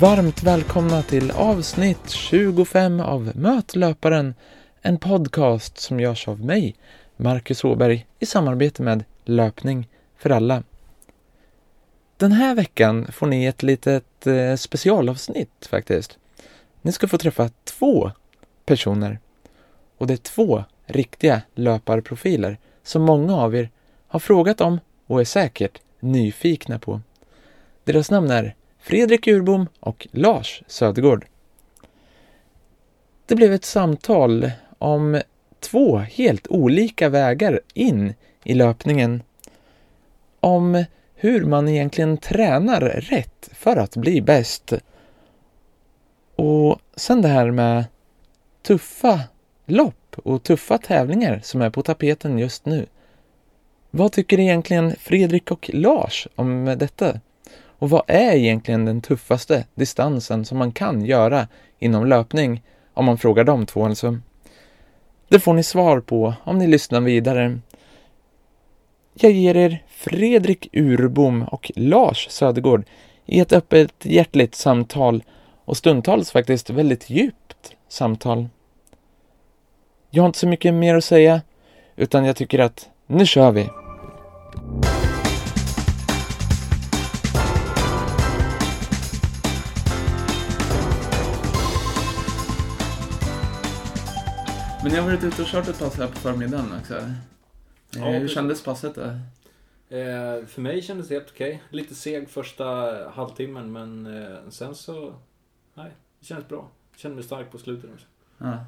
Varmt välkomna till avsnitt 25 av Möt löparen, en podcast som görs av mig, Marcus Åberg, i samarbete med Löpning för alla. Den här veckan får ni ett litet eh, specialavsnitt faktiskt. Ni ska få träffa två personer. Och det är två riktiga löparprofiler som många av er har frågat om och är säkert nyfikna på. Deras namn är Fredrik Urbom och Lars Södergård. Det blev ett samtal om två helt olika vägar in i löpningen. Om hur man egentligen tränar rätt för att bli bäst. Och sen det här med tuffa lopp och tuffa tävlingar som är på tapeten just nu. Vad tycker egentligen Fredrik och Lars om detta? Och vad är egentligen den tuffaste distansen som man kan göra inom löpning? Om man frågar de två alltså. Det får ni svar på om ni lyssnar vidare. Jag ger er Fredrik Urbom och Lars Södergård i ett öppet hjärtligt samtal och stundtals faktiskt väldigt djupt samtal. Jag har inte så mycket mer att säga, utan jag tycker att nu kör vi! Men jag har varit ute och kört ett pass här på förmiddagen också. Ja, Hur kändes passet då? Eh, för mig kändes det helt okej. Lite seg första halvtimmen men eh, sen så... Nej, det kändes bra. Kände mig stark på slutet också. Ja.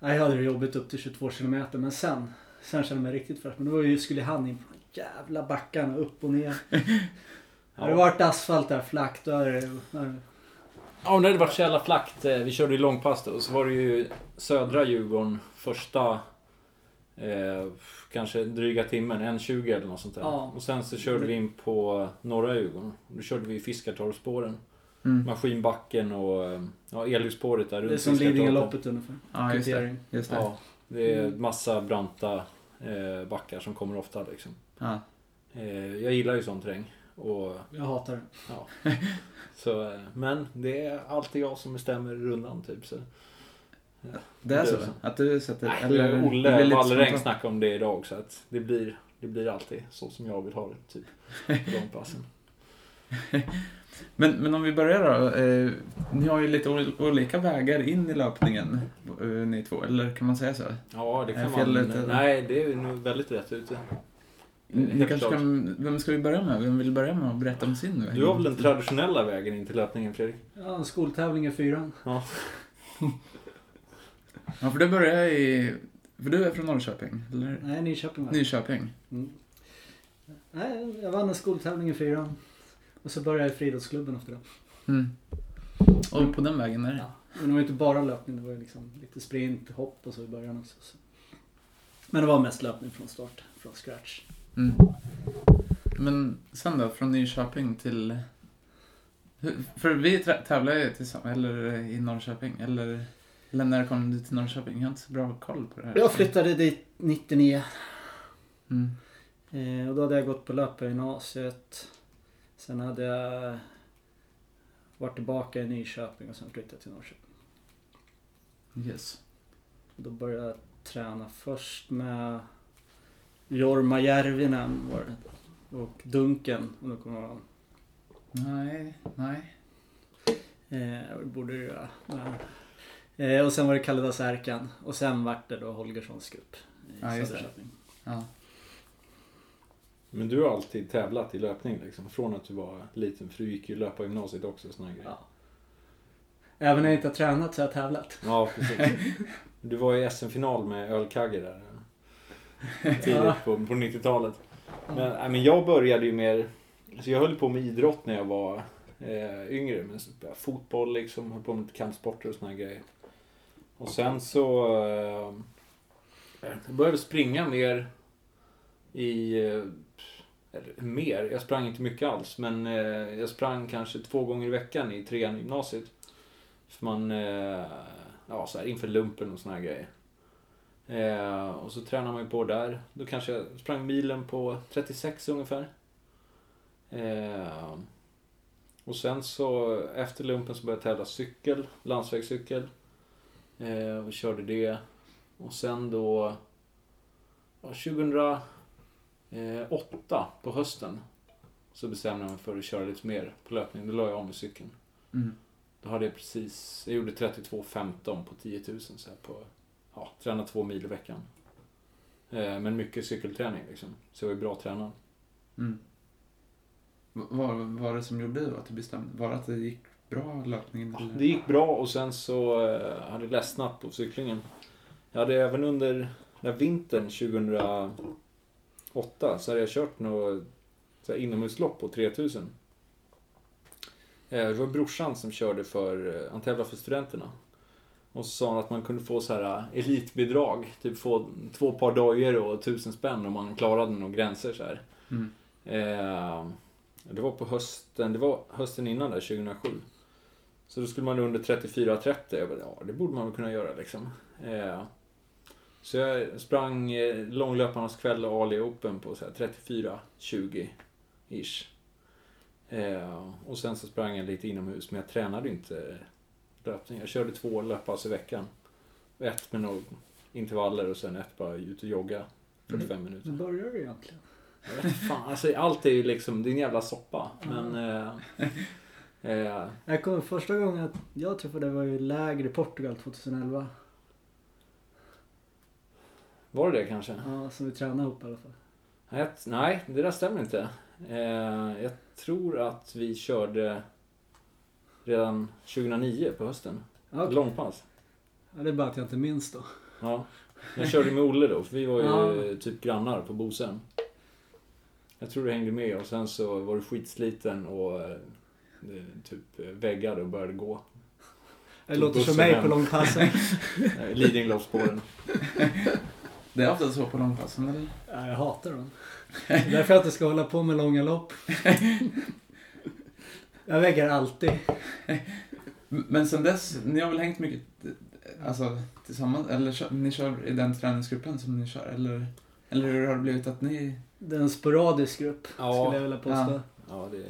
Jag hade det jobbigt upp till 22 kilometer men sen, sen kände jag mig riktigt fräsch. Men då var ju, skulle han in på de jävla backarna upp och ner. Hade det varit asfalt där flackt då hade det... Ja, men det hade varit så jävla flackt. Eh, Vi körde ju långpass då. och Så var det ju södra Djurgården första... Eh, kanske dryga timmen, 1.20 eller något sånt där. Ja. Och sen så körde vi in på norra Djurgården. Då körde vi Fiskartorpsspåren. Mm. Maskinbacken och eh, ja, elljusspåret där Det är runt som. Lidingöloppet ungefär. Ja, just det. Just det. Ja. Ja, det är massa branta eh, backar som kommer ofta liksom. Eh, jag gillar ju sån terräng. Och, Jag hatar det. ja. så, eh, men det är alltid jag som bestämmer rundan typ. Så. Det är så? Det är så. Att du sätter... Nej, eller- Olle spontant. snackade om det idag så att det blir, det blir alltid så som jag vill ha det. Typ, på de passen. Men, men om vi börjar då. Eh, ni har ju lite ol- olika vägar in i löpningen, eh, ni två. Eller kan man säga så? Ja, det kan fel man. eller? Nej, det är nog väldigt rätt ute. Ni kanske kan, vem ska vi börja med? Vem vill börja med att berätta om sin väg? Du har väl den traditionella vägen in till löpningen Fredrik? Ja, skoltävling i fyran. Ja. Ja, för du börjar i... För du är från Norrköping, eller? Nej, Nyköping var. Nyköping. Mm. Nej, jag vann en skoltävling i fyran. Och så började jag i friidrottsklubben efter det. Mm. Och på den vägen är det? Ja. Men det var ju inte bara löpning, det var ju liksom lite sprint, hopp och så i början också. Så. Men det var mest löpning från start, från scratch. Mm. Men sen då, från Nyköping till... För vi tävlar ju tillsammans, eller i Norrköping, eller... Eller när kom du till Norrköping? Jag har inte så bra koll på det här. Jag flyttade dit 99. Mm. Eh, och då hade jag gått på löpargymnasiet. Sen hade jag varit tillbaka i Nyköping och sen flyttade jag till Norrköping. Yes. Och då började jag träna först med Jorma Järvinen var det. Och Dunken, om du kommer ihåg. Nej, nej. Eh, borde du göra. Men, eh, och sen var det Kalle Särkan. Och sen vart det då Holgerssons grupp i Ja, just det. Söderköping. Ja. Men du har alltid tävlat i löpning liksom? Från att du var liten, för du gick ju löpa gymnasiet också och såna här grejer. Ja. Även när jag inte har tränat så har jag tävlat. Ja, precis. Du var i SM-final med ölkagge där. Tidigt Ja. på, på 90-talet. Men, nej, men jag började ju mer... Alltså jag höll på med idrott när jag var eh, yngre. Men så, ja, fotboll liksom, höll på med lite kampsporter och såna här grejer. Och sen så... Eh, jag började springa mer i... Eh, eller mer, jag sprang inte mycket alls. Men eh, jag sprang kanske två gånger i veckan i trean i gymnasiet. För man... Eh, ja, så här inför lumpen och såna här grejer. Eh, och så tränar man ju på där. Då kanske jag sprang milen på 36 ungefär. Eh, Och sen så efter lumpen så började jag tävla cykel, landsvägscykel. Eh, och körde det. Och sen då ja, 2008 på hösten så bestämde jag mig för att köra lite mer på löpning. Då la jag av med cykeln. Mm. Då hade jag precis, jag gjorde 32.15 på 10 000 så på, ja, träna två mil i veckan. Eh, men mycket cykelträning liksom. Så jag var ju bra tränad. Mm. Vad var det som gjorde att du bestämde? Var det att det gick bra löpningen? Ja, det gick bra och sen så eh, hade jag ledsnat på cyklingen. Jag hade även under den vintern 2008 så hade jag kört något så här inomhuslopp på 3000. Eh, Det var brorsan som körde för, eh, han tävlade för studenterna. Och så sa han att man kunde få så här elitbidrag. Typ få två par dojor och tusen spänn om man klarade några gränser så här. Mm. Eh, det var på hösten, det var hösten innan där, 2007. Så då skulle man under 34-30. Jag bara, ja det borde man väl kunna göra liksom. Eh, så jag sprang eh, långlöparnas kväll och Ali Open på så här 34-20 ish. Eh, och sen så sprang jag lite inomhus men jag tränade inte löpning. Jag körde två löppass i veckan. Ett med några intervaller och sen ett bara ut och jogga 45 minuter. Hur börjar du egentligen? Jag vet fan, alltså allt är ju liksom, det är en jävla soppa. Men... Eh, eh, Jag kommer första gången att jag träffade dig var ju läger i Portugal 2011. var det det kanske? Ja, som vi tränade ihop i alla fall. Nej, det där stämmer inte. Eh, jag tror att vi körde redan 2009 på hösten. Okej. Långpass. ja, det är bara att jag inte minns då. Ja. Jag körde med Olle då, för vi var ju Ja. typ grannar på Bosön. Jag tror du hängde med och sen så var du skitsliten och eh, typ eh, väggade och började gå. Det låter som mig hem. på långpassen. Eh, Lidingöloppsspåren. Det är ofta så på långpassen, eller? ja, jag hatar dem. Det är därför jag inte ska hålla på med långa lopp. Jag väggar alltid. Men sen dess, ni har väl hängt mycket alltså, tillsammans? Eller ni kör i den träningsgruppen som ni kör? Eller, eller hur har det blivit att ni... Det är en sporadisk grupp, Ja. skulle jag vilja påstå. Ja. Ja, det...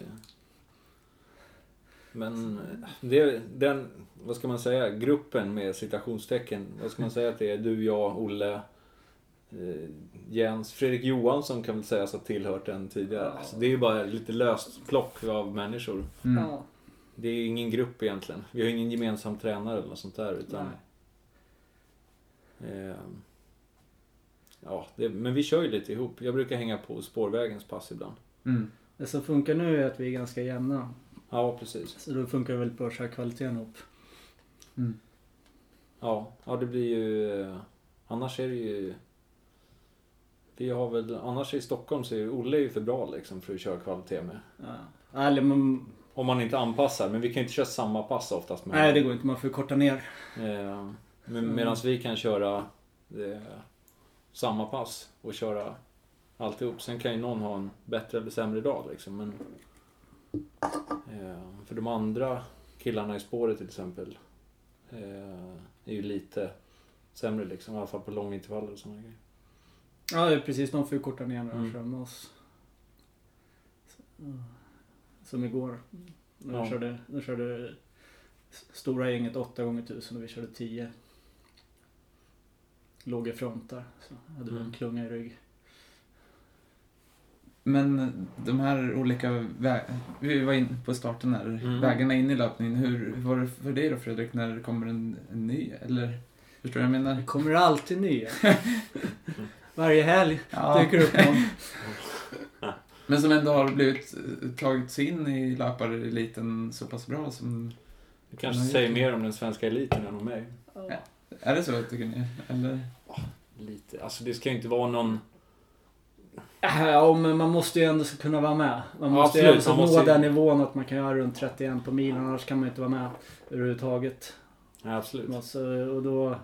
Men det, den, vad ska man säga, gruppen med citationstecken. Vad ska man säga att det är? Du, jag, Olle, eh, Jens, Fredrik Johansson kan väl sägas ha tillhört den tidigare. Alltså, det är ju bara lite löst plock av människor. Mm. Det är ingen grupp egentligen. Vi har ingen gemensam tränare eller något sånt där. Utan, eh, ja, det, men vi kör ju lite ihop. Jag brukar hänga på spårvägens pass ibland. Mm. Det som funkar nu är att vi är ganska jämna. Ja, precis. Så då funkar det väldigt bra att köra kvaliteten ihop. Mm. Ja, ja det blir ju... eh, Annars är det ju... Vi har väl... Annars i Stockholm så är ju Olle ju för bra liksom för att köra kvalitet med. Ja. Eller man, Om man inte anpassar, men vi kan ju inte köra samma pass oftast. Med nej, det går inte. Man får korta ner. Eh, men Medan vi kan köra eh, samma pass och köra alltihop. Sen kan ju någon ha en bättre eller sämre dag liksom. Men, för de andra killarna i spåret till exempel eh, är ju lite sämre liksom. I alla fall på långintervaller och sådana grejer. Ja, det är precis. De får ju korta ner när de Mm. med oss. Ja. Som igår. När Ja. de körde, de körde stora gänget 8 gånger 1000 och vi körde 10. Låg i front där. Så hade vi en Mm. klunga i rygg. Men de här olika Vi var inne på starten här. Mm. Vägarna in i löpningen. Hur hur var det för dig då Fredrik när det kommer en, en ny? Eller? Förstår du vad jag menar? Det kommer alltid nya. Varje helg Ja. dyker upp någon. Men som ändå har blivit eh, tagit sig in i löpareliten så pass bra som... Det kanske säger mer om den svenska eliten än om mig. Ja. Är det så tycker ni? Eller? Lite. Alltså det ska ju inte vara någon... Ja, men man måste ju ändå kunna vara med. Man Ja, måste ju absolut, alltså man nå måste ju- den nivån att man kan göra runt 31 på milen. Annars kan man inte vara med överhuvudtaget. Ja, absolut. Alltså, och då,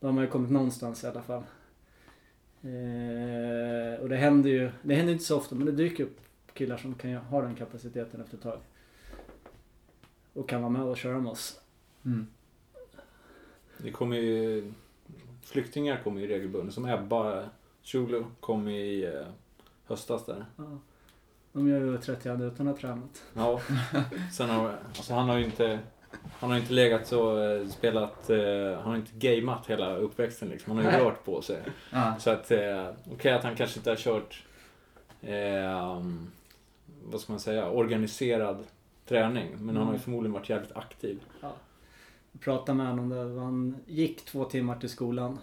då har man ju kommit någonstans i alla fall. Eh, och det händer ju, det händer inte så ofta men det dyker upp killar som kan ju ha den kapaciteten efter ett tag. Och kan vara med och köra med oss. Mm. Det kommer ju... Flyktingar kommer ju regelbundet. Som Ebba Schulu kom i eh, höstas där. Ja. De gör ju 31 utan att ha tränat. Ja. Sen har, alltså han har ju inte... Han har inte legat så, eh, spelat, eh, han har inte gameat hela uppväxten liksom. Han har ju Nej. rört på sig. Ja. Så att, eh, okej att han kanske inte har kört, eh, vad ska man säga, organiserad träning. Men han har ju förmodligen varit jävligt aktiv. Jag pratade med honom där. Han gick två timmar till skolan.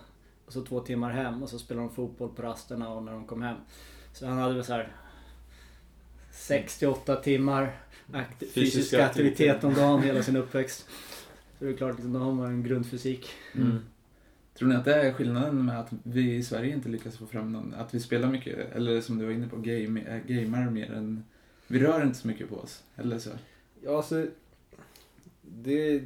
Och så två timmar hem och så spelade de fotboll på rasterna och när de kom hem. Så han hade väl så här 68 timmar akti- fysisk, Fysisk aktivitet aktivitet. om dagen hela sin uppväxt. Så det är klart, liksom, då har man en grundfysik. Mm. Tror ni att det är skillnaden med att vi i Sverige inte lyckas få fram någon, att vi spelar mycket, eller som du var inne på, game, äh, gamar mer än, vi rör inte så mycket på oss, eller så? Ja, alltså, det,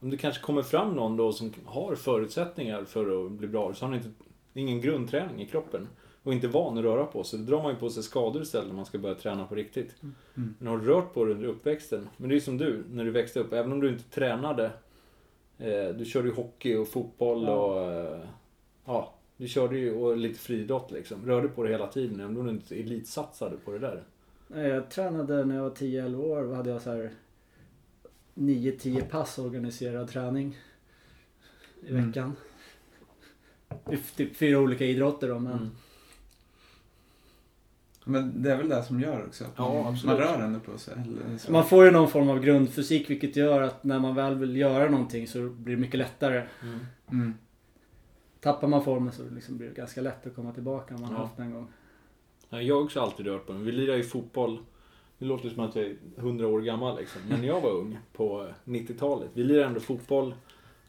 om det kanske kommer fram någon då som har förutsättningar för att bli bra, så har han inte, ingen grundträning i kroppen. Och inte van att röra på sig. Då drar man ju på sig skador istället när man ska börja träna på riktigt. Mm. Men har du rört på dig under uppväxten. Men det är som du, när du växte upp. Även om du inte tränade. Eh, du körde ju hockey och fotboll Ja. och... Eh, ja, du körde ju och lite friidrott liksom. Rörde på dig hela tiden. Även om du inte elitsatsade på det där. Nej, Jag tränade när jag var 10-11 år. Då hade jag så här 9-10 pass organiserad träning i Mm. veckan. I typ fyra olika idrotter då men Mm. Men det är väl det som gör också, att Ja, man, rör ändå på sig, eller så? man får ju någon form av grundfysik vilket gör att när man väl vill göra någonting så blir det mycket lättare. Mm. Mm. Tappar man formen så liksom blir det ganska lätt att komma tillbaka om man har Ja. haft den en gång. Jag har också alltid rört på mig. Vi lirade ju fotboll. Det låter som att jag är 100 år gammal liksom. Men när jag var ung på 90-talet. Vi lirade ändå fotboll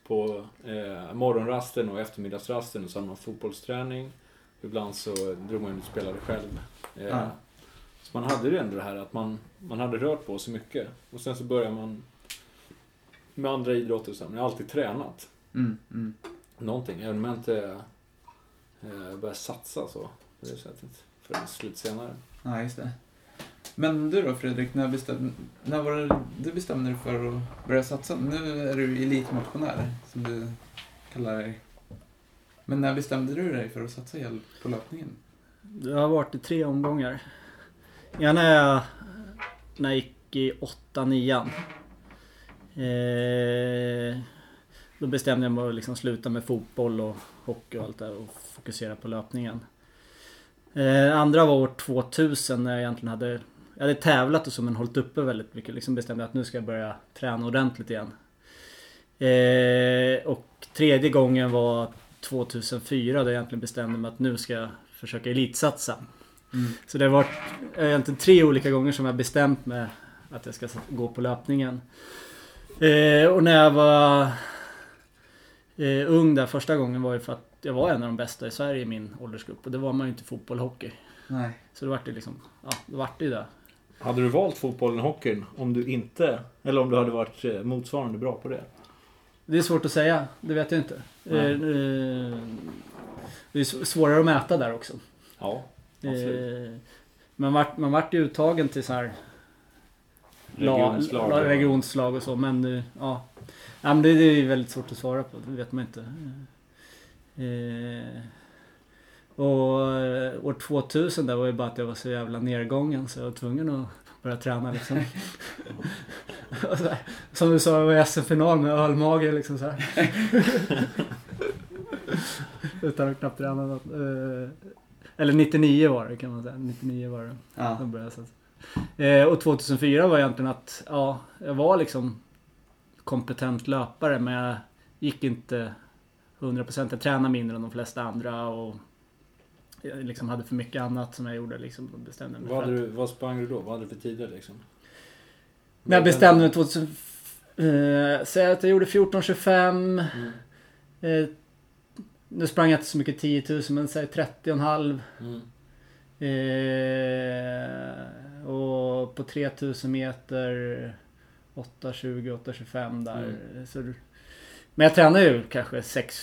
på eh, morgonrasten och eftermiddagsrasten. Och så hade man fotbollsträning. Ibland så drog man ut och spelade själv. Eh, Ja. Så man hade ju ändå det här att man, man hade rört på sig mycket. Och sen så började man med andra idrotter så. Men jag har alltid tränat Mm. Mm. någonting. Även om jag inte eh, började satsa så på det sättet. Förrän slut senare. Ja, just det. Men du då Fredrik, när, bestäm, när var det du bestämde dig för att börja satsa? Nu är du elitmotionär, som du kallar dig. Men när bestämde du dig för att satsa helt på löpningen? Det har varit i tre omgångar. Ena är jag när jag gick i 8-9. Eh, då bestämde jag mig att liksom sluta med fotboll och hockey och allt där och fokusera på löpningen. Eh, andra var år 2000 när jag egentligen hade jag hade tävlat och så men hållit uppe väldigt mycket. Liksom bestämde att nu ska jag börja träna ordentligt igen. Eh, och tredje gången var 2004 där jag egentligen bestämde mig att nu ska jag försöka elitsatsa. Mm. Så det har varit eh, egentligen tre olika gånger som jag bestämt mig att jag ska gå på löpningen. Eh, och när jag var eh, ung där första gången var ju för att jag var en av de bästa i Sverige i min åldersgrupp. Och det var man ju inte fotboll och hockey. Nej. Så det vart det liksom, ja, det vart det ju det. Hade du valt fotbollen och hockeyn om du inte, eller om du hade varit eh, motsvarande bra på det? Det är svårt att säga, det vet jag inte. Nej. Eh, eh, det är svårare att mäta där också. Ja, absolut. Man, vart, man vart ju uttagen till så här Regionslag. la- la- regionslag och så men ja. ja men det, det är väldigt svårt att svara på, det vet man inte. Eh, och eh, år 2000 där var ju bara att jag var så jävla nedgången så jag var tvungen att börja träna liksom. Här, Som du sa, jag var i SM-final med ölmage liksom så här. Utan att knappt träna något. Eh, Eller 99 var det kan man säga. 99 var det. Ja. Då började jag. Eh, och 2004 var egentligen att, ja, jag var liksom kompetent löpare men jag gick inte 100%. Jag tränade mindre än de flesta andra och jag liksom hade för mycket annat som jag gjorde liksom. Bestämde mig Vad, hade du, vad sprang du då? Vad hade du för tider liksom? Men jag bestämde mig 2000... Eh, säg att jag gjorde 14.25. Mm. Eh, nu sprang jag inte så mycket 10 000 men säg 30,5. Mm. Eh, och på 3000 meter 8.20, 8.25 där. Så, det- men jag tränar ju kanske sex,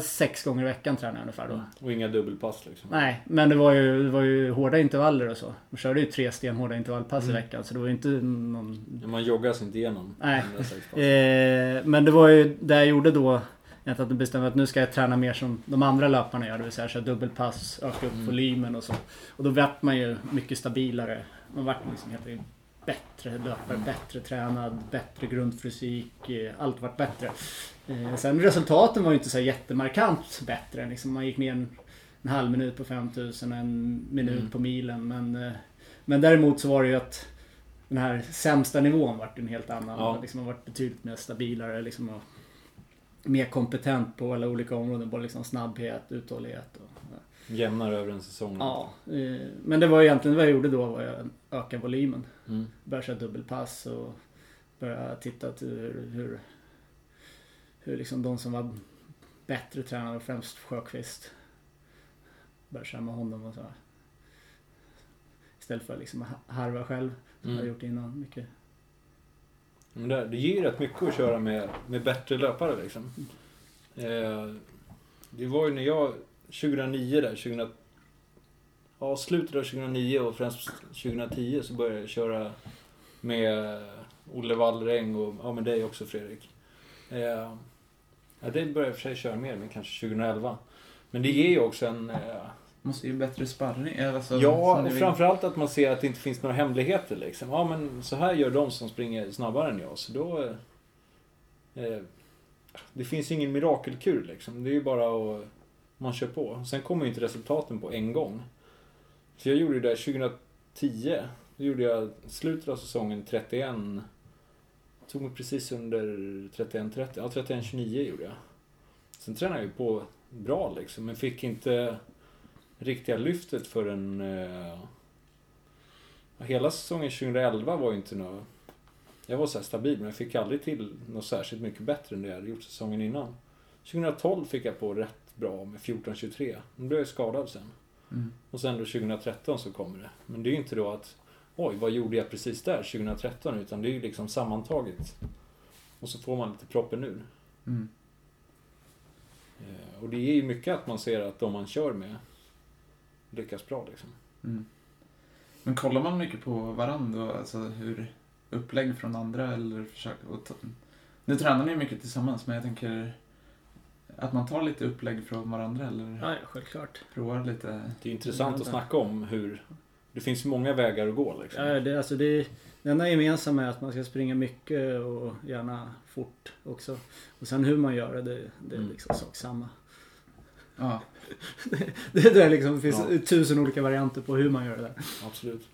sex gånger i veckan tränar jag ungefär då. Mm. Och inga dubbelpass liksom? Nej, men det var, ju, det var ju hårda intervaller och så. Man körde ju tre stenhårda intervallpass Mm. i veckan så det var ju inte någon... Man joggar sig inte igenom Nej. 106 pass. Eh, men det var ju det jag gjorde då att du bestämmer att nu ska jag träna mer som de andra löparna gör. Det vill säga köra dubbelpass, öka upp Mm. volymen och så. Och då vart man ju mycket stabilare. Man vart liksom helt bättre löpare, bättre tränad, bättre grundfysik. eh, Allt vart bättre. Eh, Sen resultaten var ju inte så jättemarkant bättre. Liksom man gick ner en, en halv minut på 5000, en minut Mm. på milen. Men, eh, men däremot så var det ju att den här sämsta nivån vart en helt annan. Ja. Man liksom har varit betydligt mer stabilare liksom och mer kompetent på alla olika områden. Både liksom snabbhet, uthållighet och... Jämnare över en säsong. Ja, eh, men det var egentligen vad jag gjorde då var att öka volymen. Mm. Började köra dubbelpass och började titta till hur, hur, hur liksom de som var bättre tränade, främst Sjöqvist. Började köra med honom och så. Istället för att liksom ha- harva själv, som jag Mm. gjort innan. Mycket. Men det, det ger ju rätt mycket att köra med, med bättre löpare liksom. Eh, det var ju när jag, 2009 där, 2000, ja, slutet av 2009 och främst 2010 så började jag köra med Olle Wallräng och ja, med dig också Fredrik. Eh, ja, det började jag för sig köra mer med kanske 2011. Men det ger ju också en... Eh, Måste ju bättre sparring. eh, Alltså, Ja, och framförallt att man ser att det inte finns några hemligheter liksom. Ja, men så här gör de som springer snabbare än jag. Så då... Eh, det finns ju ingen mirakelkur liksom. Det är ju bara att... Man kör på. Sen kommer ju inte resultaten på en gång. Så jag gjorde ju det 2010. Då gjorde jag slutet av säsongen 31. Tog mig precis under 31-30. Ja, 31-29 gjorde jag. Sen tränade jag ju på bra liksom. Men fick inte riktiga lyftet förrän... Eh, hela säsongen 2011 var ju inte något... Jag var så här stabil, men jag fick aldrig till något särskilt mycket bättre än det jag hade gjort säsongen innan. 2012 fick jag på rätt bra med 14-23. Då blev jag skadad sen. Mm. Och sen då 2013 så kommer det. Men det är ju inte då att oj, vad gjorde jag precis där 2013? Utan det är ju liksom sammantaget. Och så får man lite proppen ur. Mm. Eh, Och det är ju mycket att man ser att de man kör med lyckas bra liksom. Mm. Men kollar man mycket på varandra? Alltså hur upplägg från andra eller försöker ta... Nu tränar ni mycket tillsammans men jag tänker att man tar lite upplägg från varandra eller Ja, ja, självklart. provar lite. Det är intressant att snacka om hur... Det finns många vägar att gå liksom. Ja, det, alltså det, det enda gemensamma är att man ska springa mycket och gärna fort också. Och sen hur man gör det, det, det är Mm. liksom sak samma. Ja, Det, det, är liksom, det finns Ja. tusen olika varianter på hur man gör det där. Absolut.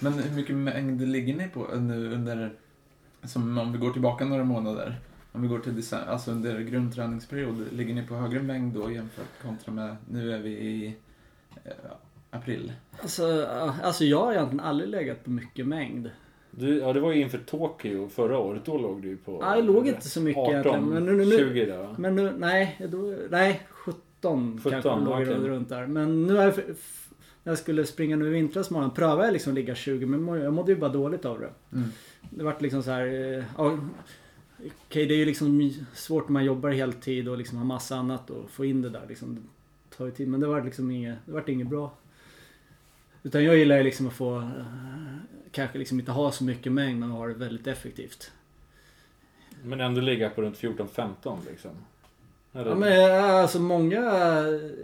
Men hur mycket mängd ligger ni på nu under, som om vi går tillbaka några månader, om vi går till december, alltså under grundträningsperiod, ligger ni på högre mängd då jämfört kontra med, nu är vi i eh, april? Alltså, alltså jag har egentligen aldrig legat på mycket mängd. Du, ja, det var ju inför Tokyo förra året. Då låg du ju på... Ja, jag låg inte så mycket 18, egentligen. Men nu, nu, nu, 20 där va? men nu, nej, då, nej, 17, 17, kanske låg okay. runt där. Men nu har jag, jag skulle springa nu i vintras morgon prövade jag liksom ligga 20 men jag mådde ju bara dåligt av det. Mm. Det vart liksom så här, eh, ja, Okej, det är ju liksom svårt när man jobbar heltid och liksom har massa annat och få in det där liksom. Det tar ju tid, men det vart liksom inget, det vart inget bra. Utan jag gillar ju liksom att få, eh, kanske liksom inte ha så mycket mängd men ha det väldigt effektivt. Men ändå ligga på runt 14-15 liksom. Eller? Ja men alltså många,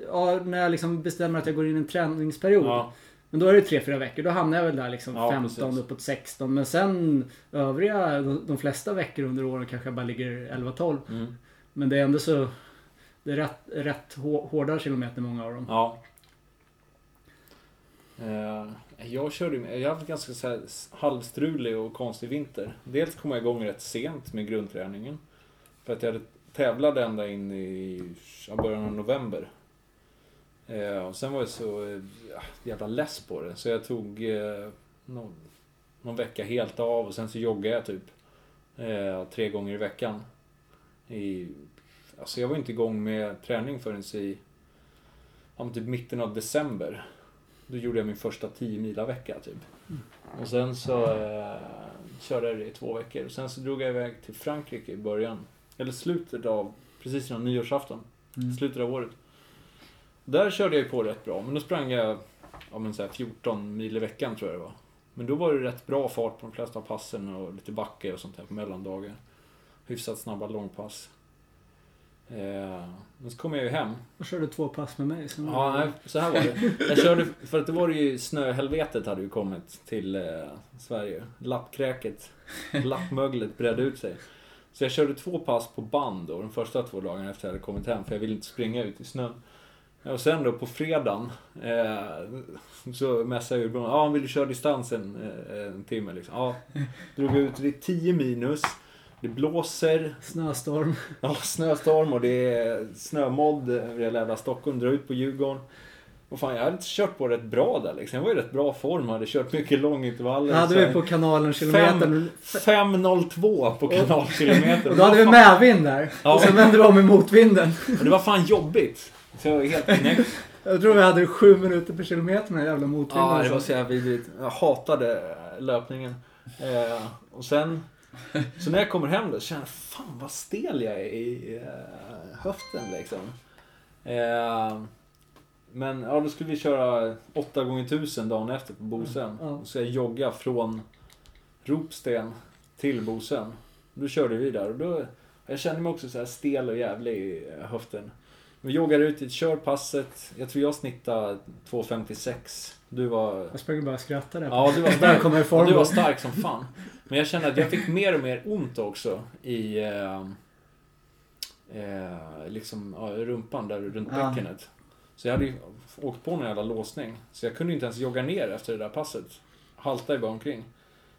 ja, när jag liksom bestämmer att jag går in i en träningsperiod. Ja, Men då är det 3-4 veckor. Då hamnar jag väl där liksom Ja, 15 precis. uppåt 16. Men sen övriga, de, de flesta veckor under åren kanske jag bara ligger 11-12. mm. Men det är ändå så... Det är rätt, rätt hå- hårda kilometer många av dem. ja. Eh, jag körde jag har haft ganska så här halvstrulig och konstig vinter. Dels kom jag igång rätt sent med grundträningen. För att jag hade tävlat ända in i ja, början av november. Eh, och sen var jag så eh, ja, jävla less på det. Så jag tog eh, någon, någon vecka helt av och sen så joggade jag typ eh, tre gånger i veckan. I, alltså jag var inte igång med träning förrän i ja, typ mitten av december. Då gjorde jag min första 10 mila vecka typ. Och sen så eh, körde jag det i två veckor. Och sen så drog jag iväg till Frankrike i början. Eller slutet av, precis innan nyårsafton. Mm. Slutet av året. Där körde jag ju på rätt bra. Men då sprang jag ja, men så här 14 mil i veckan tror jag det var. Men då var det rätt bra fart på de flesta passen och lite backe och sånt där på mellandagar. Hyfsat snabba långpass. Eh, men så kom jag ju hem. Och körde två pass med mig. Sen Ja, nej, så här var det. Jag körde, för att det var ju snöhelvetet hade ju kommit till eh, Sverige. Lappkräket, lappmöglet bredde ut sig. Så jag körde två pass på band då, de första två dagarna efter jag hade kommit hem, för jag ville inte springa ut i snön. Och sen då på fredagen eh, så messade jag Urban, ja ah, vill du köra distansen eh, en timme liksom? Ja. Drog ut, det är 10 minus, det blåser, Snöstorm. Ja, snöstorm och det är snömodd över hela jävla Stockholm. Drar ut på Djurgården. Och fan, jag hade kört på rätt bra där liksom. Jag var i rätt bra form. hade kört mycket långintervaller. hade vi på kanalen kilometern. 5.02 på kanalkilometer. Och då hade vi medvind där. Ja. Och sen vände vi om i motvinden. Och det var fan jobbigt. Så jag var helt knäckt. Jag tror vi hade sju minuter per kilometer med den jävla motvinden. Ja, det var så jävla vidrigt. Jag hatade löpningen. Eh, och sen, så när jag kommer hem då känner jag fan vad stel jag är i eh, höften liksom. Eh, men ja, då skulle vi köra 8 gånger 1000 dagen efter på Bosön. Ja. Och så jag jogga från Ropsten till Bosön. Då körde vi där och då, jag kände mig också så här stel och jävlig i höften. Vi joggade ut kör passet. Jag tror jag snittade 2.56. Du var... Jag sprang bara och skrattade. Ja, du var Där stark. kommer i form. du var stark som fan. Men jag kände att jag fick mer och mer ont också i eh, eh, liksom, ja, rumpan där runt Ja. bäckenet. Så jag hade ju åkt på en jävla låsning. Så jag kunde inte ens jogga ner efter det där passet. Haltade bara omkring.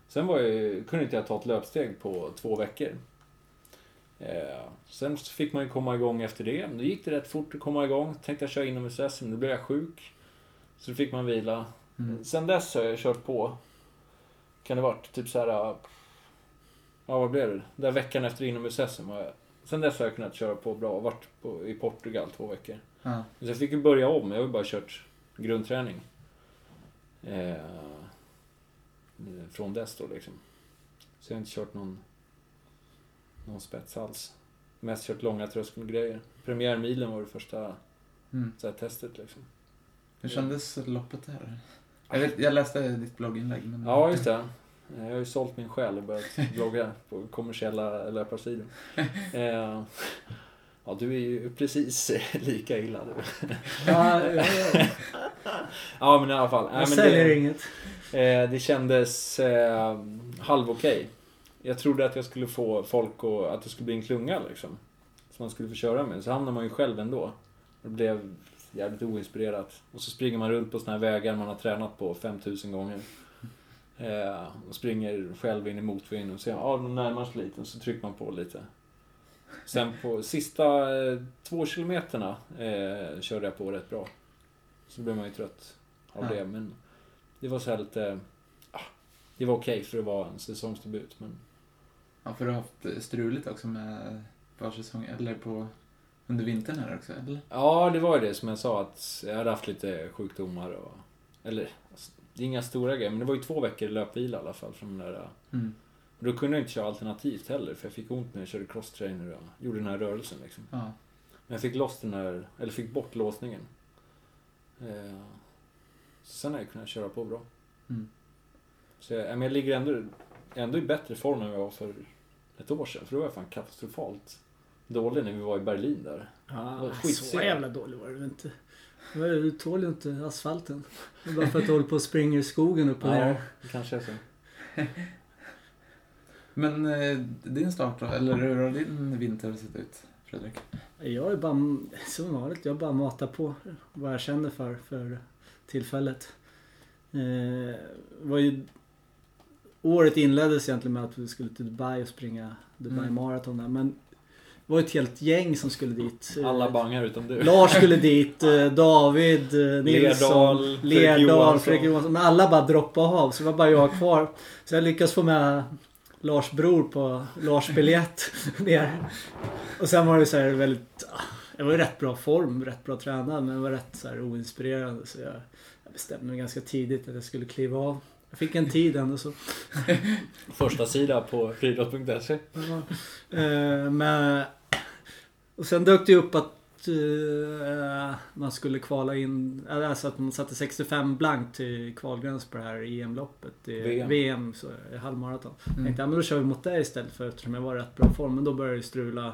Sen var jag, kunde inte jag ta ett löpsteg på två veckor. Eh, sen fick man ju komma igång efter det. Då gick det rätt fort att komma igång. Tänkte jag köra inomhus men då blev jag sjuk. Så då fick man vila. Mm. Sen dess har jag kört på. Kan det varit typ så här. Ja, vad blev det? Där veckan efter inomhus var jag. Sen dess har jag kunnat köra på bra. Varit på, i Portugal två veckor. Ja. Så jag fick ju börja om. Jag har ju bara kört grundträning. Eh, från dess då liksom. Så jag har inte kört någon, någon spets alls. Mest kört långa tröskelgrejer. Premiärmilen var det första Mm. så här, testet liksom. Hur kändes loppet där? Jag, vet, jag läste ditt blogginlägg. Men... Ja, just det. Jag har ju sålt min själ och börjat blogga på kommersiella löparsidor. Eh, ja, du är ju precis lika illa du. Ja, men i alla fall. Jag men säljer det, inget. eh, det kändes eh, halv okej. Jag trodde att jag skulle få folk och att det skulle bli en klunga liksom. Som man skulle få köra med. Så hamnar man ju själv ändå. Det blev jävligt oinspirerat. Och så springer man runt på såna här vägar man har tränat på 5000 gånger. Eh, och springer själv in i motvind och ser ja, de närmar sig lite och så trycker man på lite. Sen på sista eh, två kilometerna eh, körde jag på rätt bra. Så blev man ju trött av det. Men det var så här lite... Ah, det var okej för att vara en säsongsdebut. Men Ja, för du har haft struligt också med försäsong, eller på under vintern här också, eller? Ja, det var ju det som jag sa att jag hade haft lite sjukdomar och... Eller, alltså, det är inga stora grejer, men det var ju två veckor löpvila i alla fall från den där... Mm. Då kunde jag inte köra alternativt heller, för jag fick ont när jag körde crosstrainer och gjorde den här rörelsen liksom. Ja. Men jag fick loss den här, eller fick bort låsningen. Eh, så sen har jag kunnat köra på bra. Mm. Så jag, men jag ligger ändå, ändå i bättre form än jag var för ett år sedan. För då var jag fan katastrofalt dålig när vi var i Berlin där. Vad så jävla dålig var du inte. Du tål ju inte asfalten. Det är bara för att du håller på och springer i skogen upp och Ja, ner. kanske så. Men eh, din start då, eller hur har din vinter sett ut, Fredrik? Jag är bara, som vanligt, jag bara matar på vad jag känner för, för tillfället. Eh, var ju, året inleddes egentligen med att vi skulle till Dubai och springa Dubai Mm. Marathon där. Men det var ett helt gäng som skulle dit. Eh, Alla bangar utom du. Lars skulle dit, eh, David, eh, Nilsson, Lerdal, Fredrik Lerdal, Johansson. Fredrik Johansson. Men alla bara droppade av så det var bara jag kvar. Så jag lyckades få med Lars bror på Lars biljett ner. Och sen var det så här väldigt... ah, Jag var i rätt bra form, rätt bra tränad men jag var rätt så här oinspirerande. Så jag, jag bestämde mig ganska tidigt att jag skulle kliva av. Jag fick en tid ändå så. Första sida på friidrott.se. Eh, men... Och sen dök det upp att eh, man skulle kvala in, alltså att man satte 65 blankt till kvalgräns på det här EM-loppet. i VM. VM, så i halvmaraton. Mm. Tänkte ja, men då kör vi mot det istället för eftersom jag var i rätt bra form. Men då började det strula.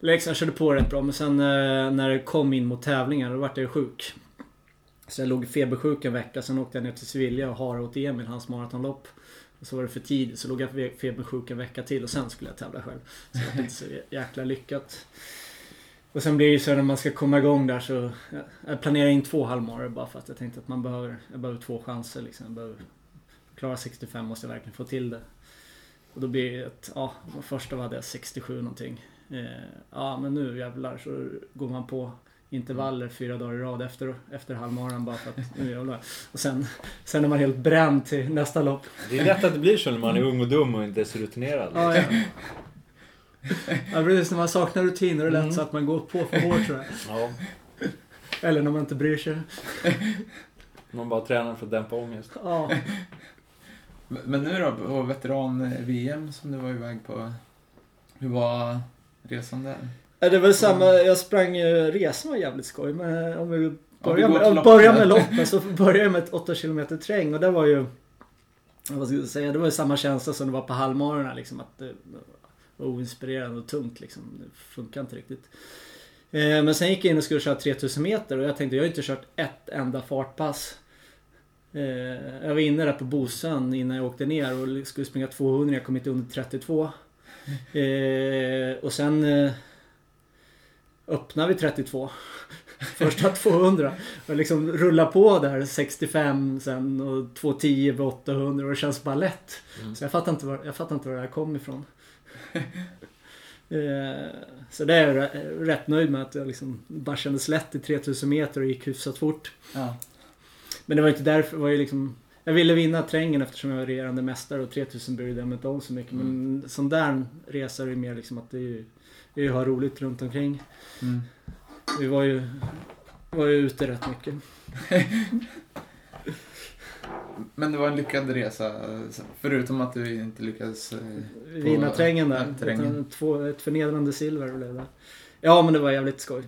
Jag körde på rätt bra men sen eh, när det kom in mot tävlingar då vart jag sjuk. Så jag låg febersjuk en vecka. Sen åkte jag ner till Sevilla och harade åt Emil, hans maratonlopp. Och så var det för tidigt så låg jag fe- febersjuk en vecka till och sen skulle jag tävla själv. Så det var inte så jäkla lyckat. Och sen blir det ju så när man ska komma igång där så jag- planerar in två halvmaror bara för att jag tänkte att man behöver, jag behöver två chanser liksom. Jag behöver klara 65 måste jag verkligen få till det. Och då blir det ett, ja, första hade jag 67 någonting. Eh, ja men nu jävlar så går man på intervaller fyra dagar i rad efter, efter halvmaran bara för att nu jävlar. Och sen, sen är man helt bränd till nästa lopp. Det är lätt att det blir så när man är ung och dum och inte är så rutinerad. Ja, ja. ja precis, när man saknar rutin är det lätt Mm. så att man går på för hårt tror jag. Ja, Eller när man inte bryr sig. man bara tränar för att dämpa ångest. Ja. Men- Men nu då, på veteran-VM som du var iväg på. Hur var resan där? Ja, Det var samma, jag sprang ju, resan var jävligt skoj men om vi Ja, börjar till med, börjar med loppen så börjar jag med ett 8 km terräng och det var ju vad ska jag säga, det var ju samma känsla som det var på halvmarorna liksom att var oinspirerande och tungt liksom. Det funkar inte riktigt. Eh, Men sen gick jag in och skulle köra 3000 meter och jag tänkte jag har inte kört ett enda fartpass. Eh, Jag var inne där på Bosön innan jag åkte ner och skulle springa 200, jag kom inte under 32. Eh, Och sen öppnade vi 32. Första 200. Och liksom rulla på där 65 sen och 210 på 800 och det känns bara lätt. Mm. Så jag fattar inte var, jag fattar inte var det här kom ifrån. Eh, Så det är jag rä- rätt nöjd med att jag liksom bara kändes lätt i 3000 meter och gick hyfsat fort. Ja. Men det var inte därför, var ju liksom jag ville vinna terrängen eftersom jag var regerande mästare och 3000 brydde jag mig inte om så mycket. Men sån där resa är det mer liksom att det är ju, det är ju ha roligt runt omkring. Mm. Vi var ju, var ju ute rätt mycket. Men det var en lyckad resa, förutom att du inte lyckades... eh, Vinna terrängen där. Utan Två, ett förnedrande silver blev det. Ja men det var jävligt skoj.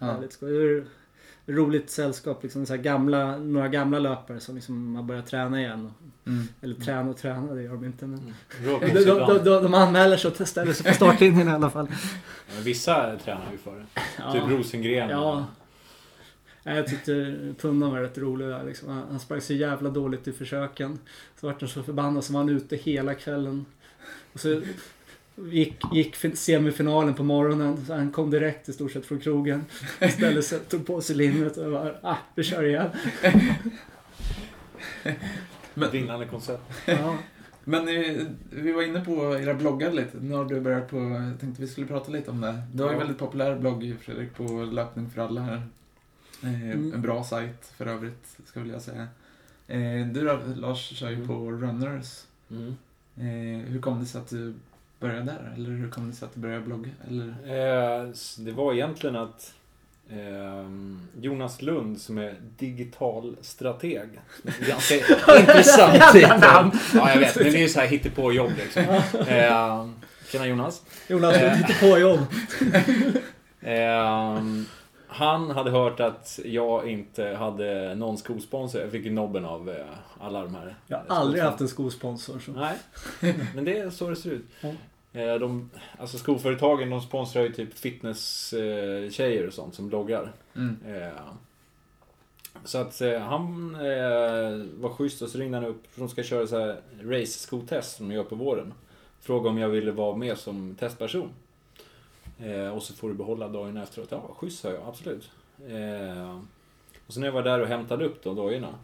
Ja. Jävligt skoj. Det är roligt sällskap liksom. Så här gamla, några gamla löpare som liksom har börjat träna igen. Mm. Eller träna och träna, det gör de inte men. Bra De, de, de, de, anmäler sig och ställer sig på startlinjen i alla fall. Vissa tränar ju för det. Ja. Typ Rosengren. Ja. Jag tyckte Punnan var rätt rolig där liksom. Han sprang så jävla dåligt i försöken. Så vart han så förbannad så var han ute hela kvällen. Och så gick, gick fin- semifinalen på morgonen. Så han kom direkt i stort sett från krogen. Ställde sig, tog på sig linnet och bara ah, vi kör igen. Men- Vinnande koncept. Ja. Men eh, vi var inne på era bloggar lite. Nu har du börjat på... Jag tänkte vi skulle prata lite om det. Du har ju en väldigt populär blogg, Fredrik, på Löpning för alla här. Eh, Mm. En bra sajt för övrigt, ska väl jag säga. Eh, Du då, Lars, kör ju på Runners. Mm. Eh, hur kom det sig att du började där? Eller hur kom det sig att du började blogga? Eller? Det var egentligen att ehm, Jonas Lund som är digital strateg. Ganska intressant titel. Ja, jag vet. Men det är ju så här hittepå-jobb liksom. Eh, tjena Jonas. Jonas, du lite på jobb. Ehm, han hade hört att jag inte hade någon skosponsor. Jag fick ju nobben av eh, alla de här. Jag har aldrig haft en skosponsor. Så. Nej, men det är så det ser ut. Eh, De, alltså skoföretagen de sponsrar ju typ fitness-tjejer och sånt som bloggar. Mm. Eh, Så att han var schysst och så ringde han upp för de ska köra så här race-skotest som de gör på våren. Frågade om jag ville vara med som testperson. Eh, och så får du behålla dagarna efteråt. Ja, schysst sa jag, absolut. Eh, och så när jag var där och hämtade upp de dagarna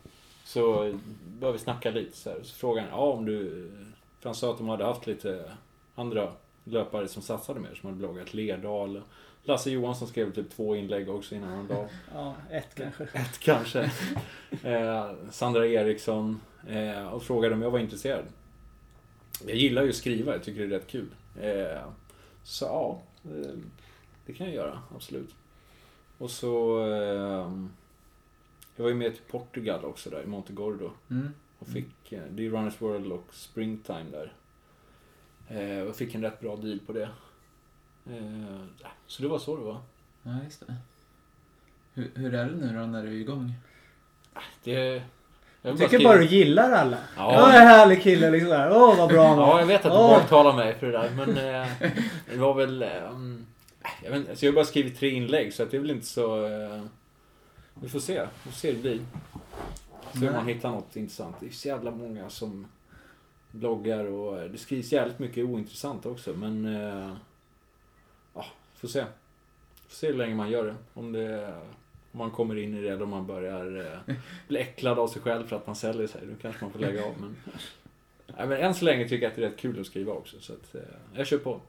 så började vi snacka lite så här. Så frågade han, ja om du... För han sa att de hade haft lite andra löpare som satsade mer, som hade bloggat. Lerdal. Lasse Johansson skrev typ två inlägg också innan han dag. Ja, ett kanske. Ett kanske. Eh, Sandra Eriksson. Eh, och frågade om jag var intresserad. Jag gillar ju att skriva, jag tycker det är rätt kul. Eh, så ja, det kan jag göra, absolut. Och så... Eh, jag var ju med till Portugal också där, i Montegordo. Mm. Och fick, eh, det är Runners World och Springtime där. Eh, och fick en rätt bra deal på det. Så det var så det var. Ja, just det. Hur, hur är det nu då när du är igång? Det... Jag tycker bara du gillar alla. Ja. Ja. en härlig kille liksom där. Åh vad bra han var. Ja, jag vet att du Åh. baktalar mig för det där, men eh, det var väl... Eh, mm, jag, vet, alltså jag har bara skrivit tre inlägg, så att det är väl inte så... Eh, vi får se. Vi får se hur det blir. Se om man hittar något intressant. Det är så jävla många som bloggar och det skrivs jävligt mycket ointressant också, men... Eh, ja, får se. Får se hur länge man gör det. Om det... Om man kommer in i det eller om man börjar eh, bli äcklad av sig själv för att man säljer sig. Då kanske man får lägga av. Men, nej, men än så länge tycker jag att det är rätt kul att skriva också. Så att, eh, jag kör på.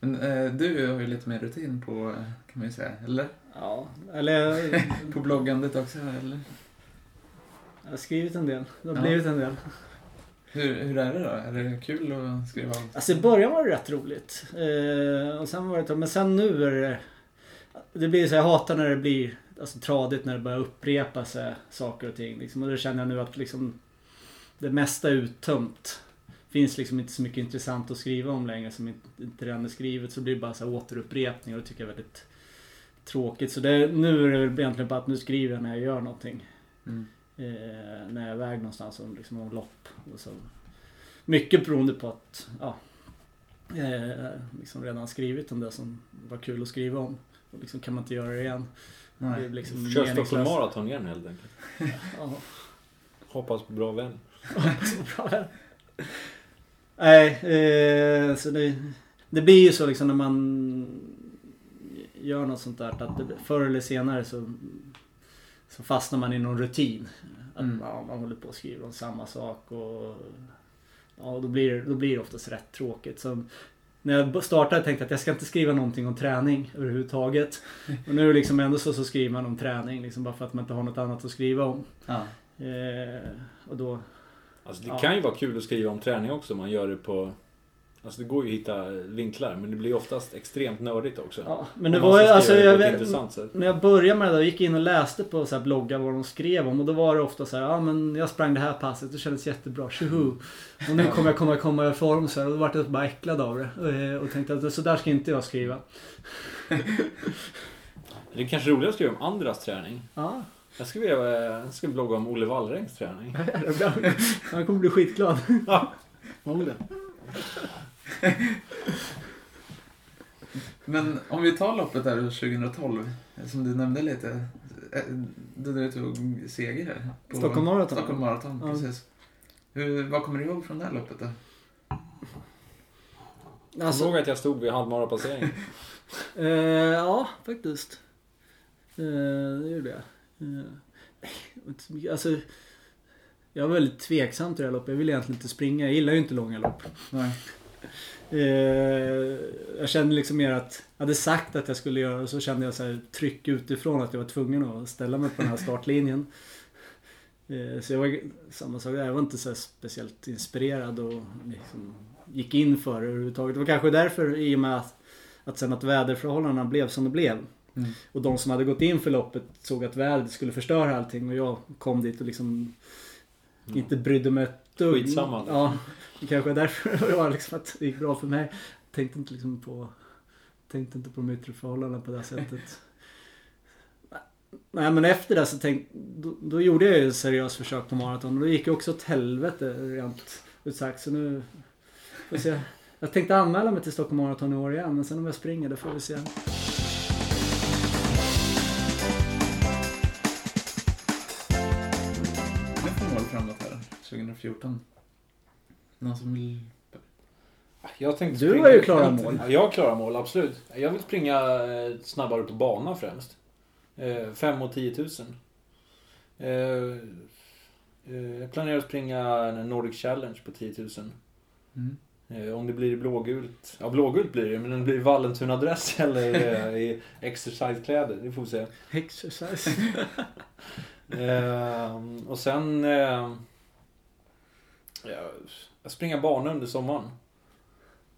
Men eh, du har ju lite mer rutin på, eh, kan man ju säga, eller? Ja, eller På bloggandet också, eller? jag har skrivit en del. Det har Ja. blivit en del. Hur, hur är det då? Är det kul att skriva? Alltså i början var det rätt roligt. Eh, och sen var det, men sen nu är det... Det blir så jag hatar när det blir alltså, tradigt när det börjar upprepa sig saker och ting. Liksom. Och det känner jag nu att liksom det mesta är uttömt. Finns liksom inte så mycket intressant att skriva om längre som inte, redan är skrivet. Så blir det bara så här återupprepning och det tycker jag är väldigt tråkigt. Så det, nu är det väl egentligen bara att nu skriver jag när jag gör någonting. Mm. Eh, när jag är iväg någonstans och liksom om lopp. Och så. Mycket beroende på att ja, eh, liksom redan skrivit om det som var kul att skriva om. Och liksom kan man inte göra det igen. Nej. liksom Kör Stockholm. Marathon igen helt enkelt. Ja, Hoppas på bra vän. Nej, eh, så det, det blir ju så liksom när man gör något sånt där att det, förr eller senare så, så fastnar man i någon rutin. Att Mm. ja, man håller på och skriver om samma sak och ja, då blir, det- då blir det oftast rätt tråkigt. Så när jag startade tänkte jag att jag ska inte skriva någonting om träning överhuvudtaget. Och nu liksom ändå så, så skriver man om träning liksom bara för att man inte har något annat att skriva om. Ja. Eh, och då Alltså det Ja. kan ju vara kul att skriva om träning också. om Man gör det på... Alltså det går ju att hitta vinklar, men det blir oftast extremt nördigt också. Ja, men det Om var ju alltså det jag vet. När jag började med det där, gick jag in och läste på så bloggar vad de skrev om och då var det ofta så här, ja men jag sprang det här passet, det kändes jättebra, tjoho. Och nu kommer jag komma, komma i form så här, och då vart jag bara äcklad av det. Eh, Och tänkte att så där ska inte jag skriva. Det är kanske roligare att skriva om andras träning. Ja, Jag ska, vilja, jag ska blogga om Olle Wallrängs träning. det. Han kommer bli skitglad. Ja. Förmodligen. Men om vi tar loppet där 2012, som du nämnde lite. eh, Då du tog seger här. på Stockholm Marathon. Stockholm Marathon, Ja. precis. Hur, vad kommer du ihåg från det här loppet då? Jag Alltså, såg att jag stod vid halvmarapasseringen. eh, ja, faktiskt. Eh, det gjorde jag. Mycket- alltså, jag var väldigt tveksam till det här loppet. Jag ville egentligen inte springa. Jag gillar ju inte långa lopp. Nej. Eh, jag kände liksom mer att jag hade sagt att jag skulle göra det så kände jag så här tryck utifrån att jag var tvungen att ställa mig på den här startlinjen. Eh, så jag var samma sak. Jag var inte så speciellt inspirerad och liksom gick in för det överhuvudtaget. Det var kanske därför i och med att, att sen att väderförhållandena blev som det blev. Mm. Och de som hade gått in för loppet såg att vädret skulle förstöra allting och jag kom dit och liksom inte brydde mig ett dugg. Skitsamma. Ja, det kanske är därför det var liksom att det gick bra för mig. Tänkte inte liksom på Tänkte inte på de yttre förhållandena på det sättet. Nej men efter det så tänkte då, då gjorde jag ju ett seriöst försök på maraton och då gick jag också åt helvete rent ut sagt. Så nu får se. Jag tänkte anmäla mig till Stockholm Marathon i år igen men sen om jag springer det får vi se. 2014? Någon som vill... Jag tänkte Du springa- har ju klara mål. Ja, jag har klara mål, absolut. Jag vill springa eh, snabbare på bana främst. 5 och 10 000. Eh, eh, Jag planerar att springa en Nordic Challenge på 10 000. Mm. Eh, Om det blir blågult. Ja, blågult blir det, men om det blir Vallentuna-dress eller eh, i exercisekläder, det får vi se. Exercise. Eh, och sen... Eh, ja, jag springer bana under sommaren.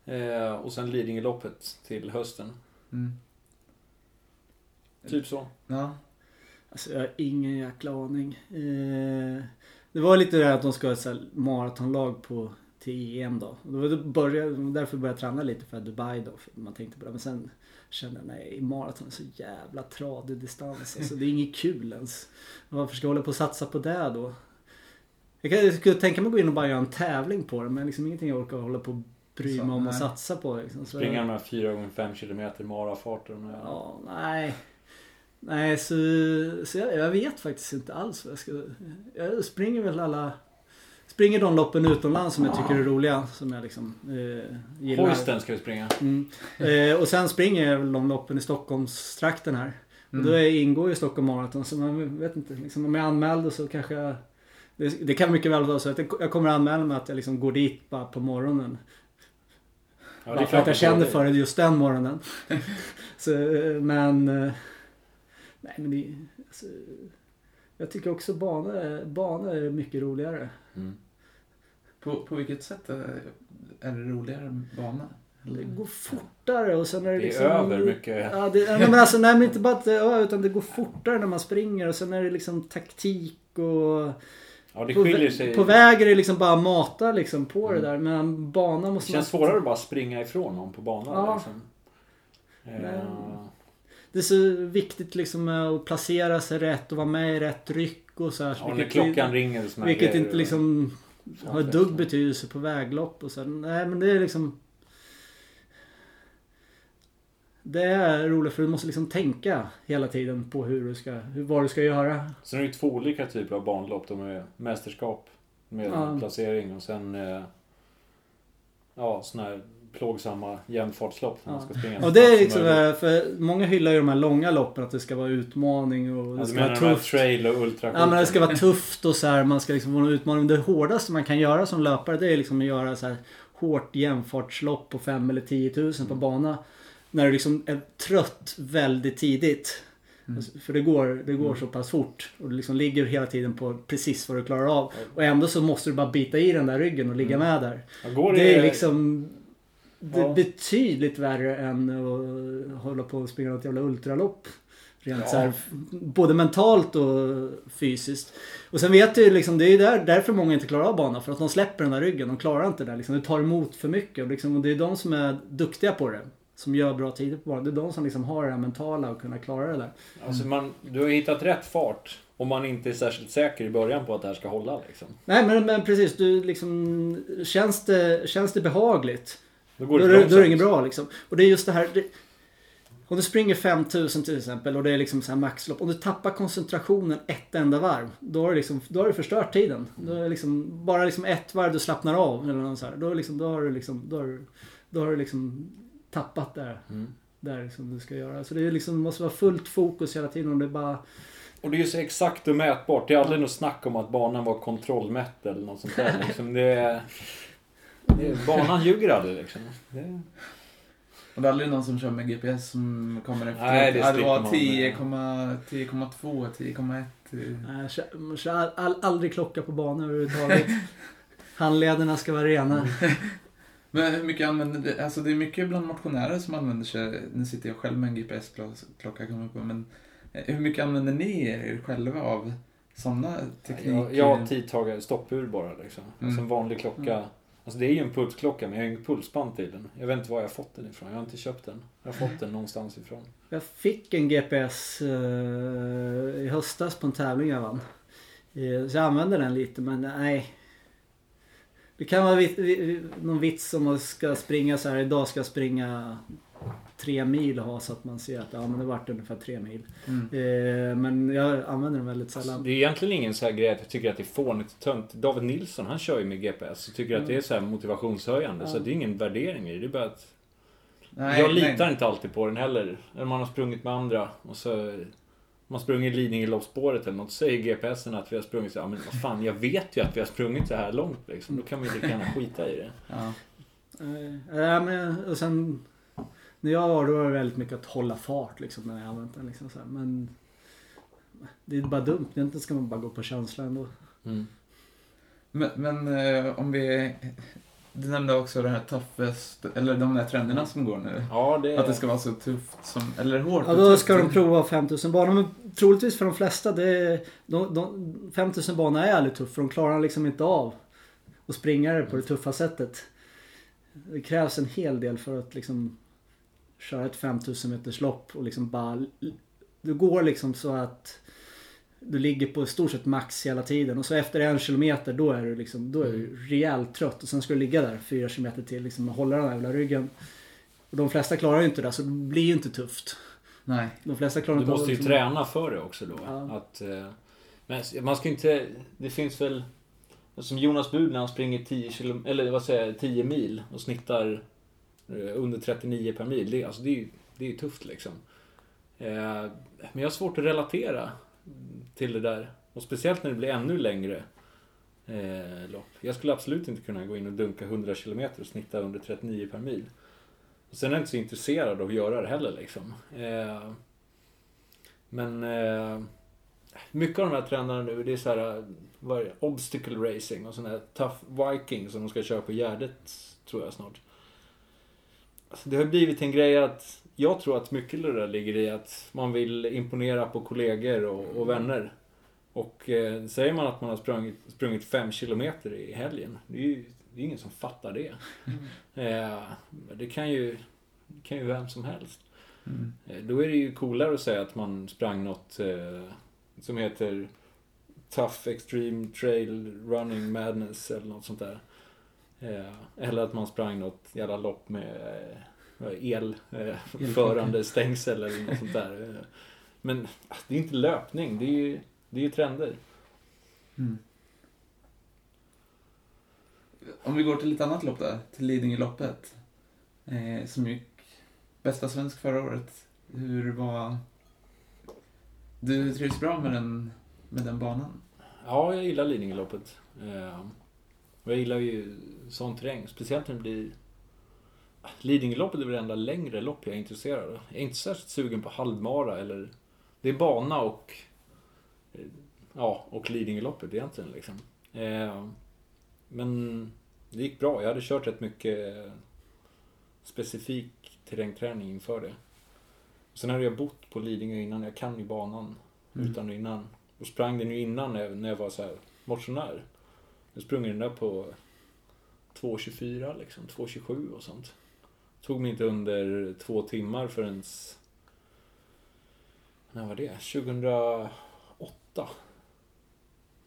Eh, och sen Lidingöloppet till hösten. Mm. Typ så. Ja. Alltså jag har ingen jäkla aning. Eh, det var lite det här att de ska ha ett maratonlag på till EM då. Då började, därför började jag träna lite för Dubai då. För man tänkte på det. Men sen kände jag nej, maraton är så jävla tradig distans. Alltså, det är inget kul ens. Varför ska jag hålla på och satsa på det då? Jag, kan, jag skulle tänka mig att gå in och bara göra en tävling på det. Men liksom ingenting jag orkar hålla på och bry Så, mig om och satsa på. Liksom. Så- Springa de här 4 gånger 5 km marafarter. Ja. Ja, nej. Nej, så, så jag, jag vet faktiskt inte alls vad jag ska... Jag springer väl alla... Springer de loppen utomlands som jag tycker är roliga. Som jag liksom eh, gillar. Hoisten ska vi springa. Mm. Eh, och sen springer jag väl de loppen i Stockholmstrakten här. Mm. Och då är, ingår ju Stockholm Marathon så man vet inte. Liksom, om jag är anmäld så kanske jag... Det, det kan mycket väl vara så att jag, kommer anmäla mig att jag liksom går dit bara på morgonen. Ja, Bara för att jag känner för det just den morgonen. så, eh, men... eh, Nej men det... Alltså, jag tycker också banor är, banor är mycket roligare. Mm. På, på vilket sätt är är det roligare bana? Eller? Det går fortare och sen är det Det är liksom... över mycket. Ja, det, ja, men alltså, nej men inte bara att det är över, utan det går fortare när man springer och sen är det liksom taktik och... Ja, det På, skiljer vä- sig. på väg är det liksom bara mata liksom på Mm. det där. Men banan Det måste känns svårare att bara springa ifrån någon på banan. Ja. Liksom. Men- Eh, Det är så viktigt liksom att placera sig rätt och vara med i rätt ryck och så här. Ja, när vilket- klockan ringer och Vilket inte liksom har dugg betydelse på väglopp och så. Nej men det är liksom... Det är roligt för du måste liksom tänka hela tiden på hur du ska, hur, vad du ska göra. Sen är det ju två olika typer av banlopp. De är mästerskap med Ja. placering och sen eh, ja, såna här plågsamma jämnfartslopp när man Ja. ska springa. Och det är liksom, eh, för många hyglar ju de här långa loppen att det ska vara utmaning och det Ja, ska vara tufft. trail och ultra Ja men det ska vara tufft och så här, man ska liksom få en utmaning. Det hårdaste man kan göra som löpare det är liksom att göra så här hårt jämfartslopp på 5 eller 10 000 Mm. på bana. När du liksom är trött väldigt tidigt. Mm. Alltså, För det går, det går Mm. så pass fort. Och du liksom ligger hela tiden på precis vad du klarar av. Och ändå så måste du bara bita i den där ryggen och ligga Mm. med där. Går Det är liksom det är Ja. betydligt värre än att hålla på och springa något jävla ultralopp. Rent Ja. så här, både mentalt och fysiskt. Och sen vet du liksom, det är ju där, därför många inte klarar av banan. För att de släpper den där ryggen. De klarar inte det liksom. Det tar emot för mycket. Och, liksom, och det är de som är duktiga på det. Som gör bra tider på banan. Det är de som liksom har det här mentala och kunna klara det där. Alltså man, du har hittat rätt fart. Om man inte är särskilt säker i början på att det här ska hålla liksom. Nej men, men precis, du liksom... Känns det, känns det behagligt? Då Då går det, bra då är det inget bra liksom. Och det är just det här. Det, om du springer 5000 till exempel och det är liksom så här maxlopp. Om du tappar koncentrationen ett enda varv. Då har du, liksom, då har du förstört tiden. Då är liksom, bara liksom ett varv du slappnar av. Eller något så här, då, liksom, då har du liksom, då har du, då har du liksom tappat där. Mm. Där som du ska göra. Så det är liksom, måste vara fullt fokus hela tiden. Och det är bara... Och det är ju så exakt och mätbart. Det är aldrig något snack om att banan var kontrollmätt eller något sånt där. Liksom det, är, det är, banan ljuger aldrig liksom. Det, Och det är aldrig någon som kör med GPS som kommer efter. Nej, det det var slipper man. 10,2, 10,1. Nej, jag kör, kör all, aldrig klocka på banan överhuvudtaget. Handlederna ska vara rena. Men hur mycket använder du? Alltså det är mycket bland motionärer som använder sig, nu sitter jag själv med en GPS-klocka men eh, hur mycket använder ni er själva av sådana tekniker? jag, jag har tidtagare, stoppur bara liksom. Mm. Alltså en vanlig klocka. Mm. Alltså det är ju en pulsklocka men jag har inget pulsband till den. Jag vet inte var jag har fått den ifrån. Jag har inte köpt den. Jag har fått den någonstans ifrån. Jag fick en GPS eh, i höstas på en tävling jag vann. Eh, så jag använde den lite men nej. Det kan vara vit, vi- någon vits om man ska springa så här. Idag ska jag springa tre mil och ha så att man ser att ja men det vart ungefär tre mil. Mm. Eh, men jag använder den väldigt Alltså, sällan. det är egentligen ingen så här grej att jag tycker att det är fånigt och tönt. David Nilsson han kör ju med GPS och tycker att det är så här motivationshöjande. Ja. Så det är ingen värdering i det. Det är bara att Nej, jag litar nej. inte alltid på den heller. Eller man har sprungit med andra och så man springer Lidingöloppsspåret eller något. Så säger GPSen att vi har sprungit så här, men vad fan jag vet ju att vi har sprungit så här långt liksom. Då kan vi lika gärna skita i det. Ja. Ja, men, och sen när jag var då var det väldigt mycket att hålla fart liksom när jag använt den. Liksom, så här. Men det är bara dumt. Egentligen ska man bara gå på känsla ändå. Mm. Men, men eh, om vi... Du nämnde också det här toughest, eller de där trenderna som går nu. Ja, det Att det ska vara så tufft som, eller hårt Ja, och då ska de prova 5000 banor. Men troligtvis för de flesta, det är, de, de, 5000 banor är aldrig tufft för de klarar liksom inte av och springa det på det tuffa sättet. Det krävs en hel del för att liksom köra ett 5000 meters lopp och liksom bara... Du går liksom så att du ligger på i stort sett max hela tiden och så efter en kilometer då är du liksom, då är du rejält trött och sen ska du ligga där fyra kilometer till liksom och hålla den här jävla ryggen. Och de flesta klarar ju inte det så det blir ju inte tufft. Nej. De flesta klarar Du inte av måste ju liksom- träna för det också då. Ja. Att, eh, men man ska inte... Det finns väl... Som Jonas Bud när han springer 10, kilo, eller vad säger jag, 10 mil och snittar eh, under 39 per mil. Det, alltså, det, är ju, det är tufft liksom. Eh, men jag har svårt att relatera till det där. Och speciellt när det blir ännu längre eh, lopp. Jag skulle absolut inte kunna gå in och dunka 100 km och snitta under 39 per mil. Och sen är jag inte så intresserad av att göra det heller liksom. Eh, men eh, mycket av de här trenderna nu, det är så här, vad är det? obstacle racing och sån här tough viking som de ska köra på Gärdet, tror jag snart. Alltså, det har blivit en grej att, jag tror att mycket det där ligger i att man vill imponera på kollegor och, och vänner. Och eh, säger man att man har sprungit, sprungit fem kilometer i helgen, det är ju det är ingen som fattar det. Eh, det kan ju, kan ju vem som helst. Mm. Eh, Då är det ju coolare att säga att man sprang något eh, som heter Tough Extreme Trail Running Madness eller något sånt där. Eh, eller att man sprang något jävla lopp med eh, el, eh, förande stängsel eller något sånt där. Eh, Men ah, det är inte löpning, det är ju, det är ju trender. Mm. Om vi går till ett annat lopp där, till Lidingöloppet. Eh, som gick bästa svensk förra året. Hur var... Du trivs bra med den, med den banan? Ja, jag gillar Lidingöloppet. Eh, jag gillar ju sån terräng, speciellt när det blir... Lidingöloppet är väl det enda längre lopp jag är intresserad av. Jag är inte särskilt sugen på halvmara eller... Det är bana och... eh, Ja, och Lidingöloppet egentligen liksom. Eh, men det gick bra. Jag hade kört rätt mycket eh, specifik terrängträning inför det. Sen hade jag bott på Lidingö innan. Jag kan ju banan Mm. utan och innan. Och sprang den ju innan när jag, när jag var så här motionär. Jag sprang den där på 2.24 liksom, 2.27 och sånt. Tog mig inte under två timmar förrän... När var det? 2008.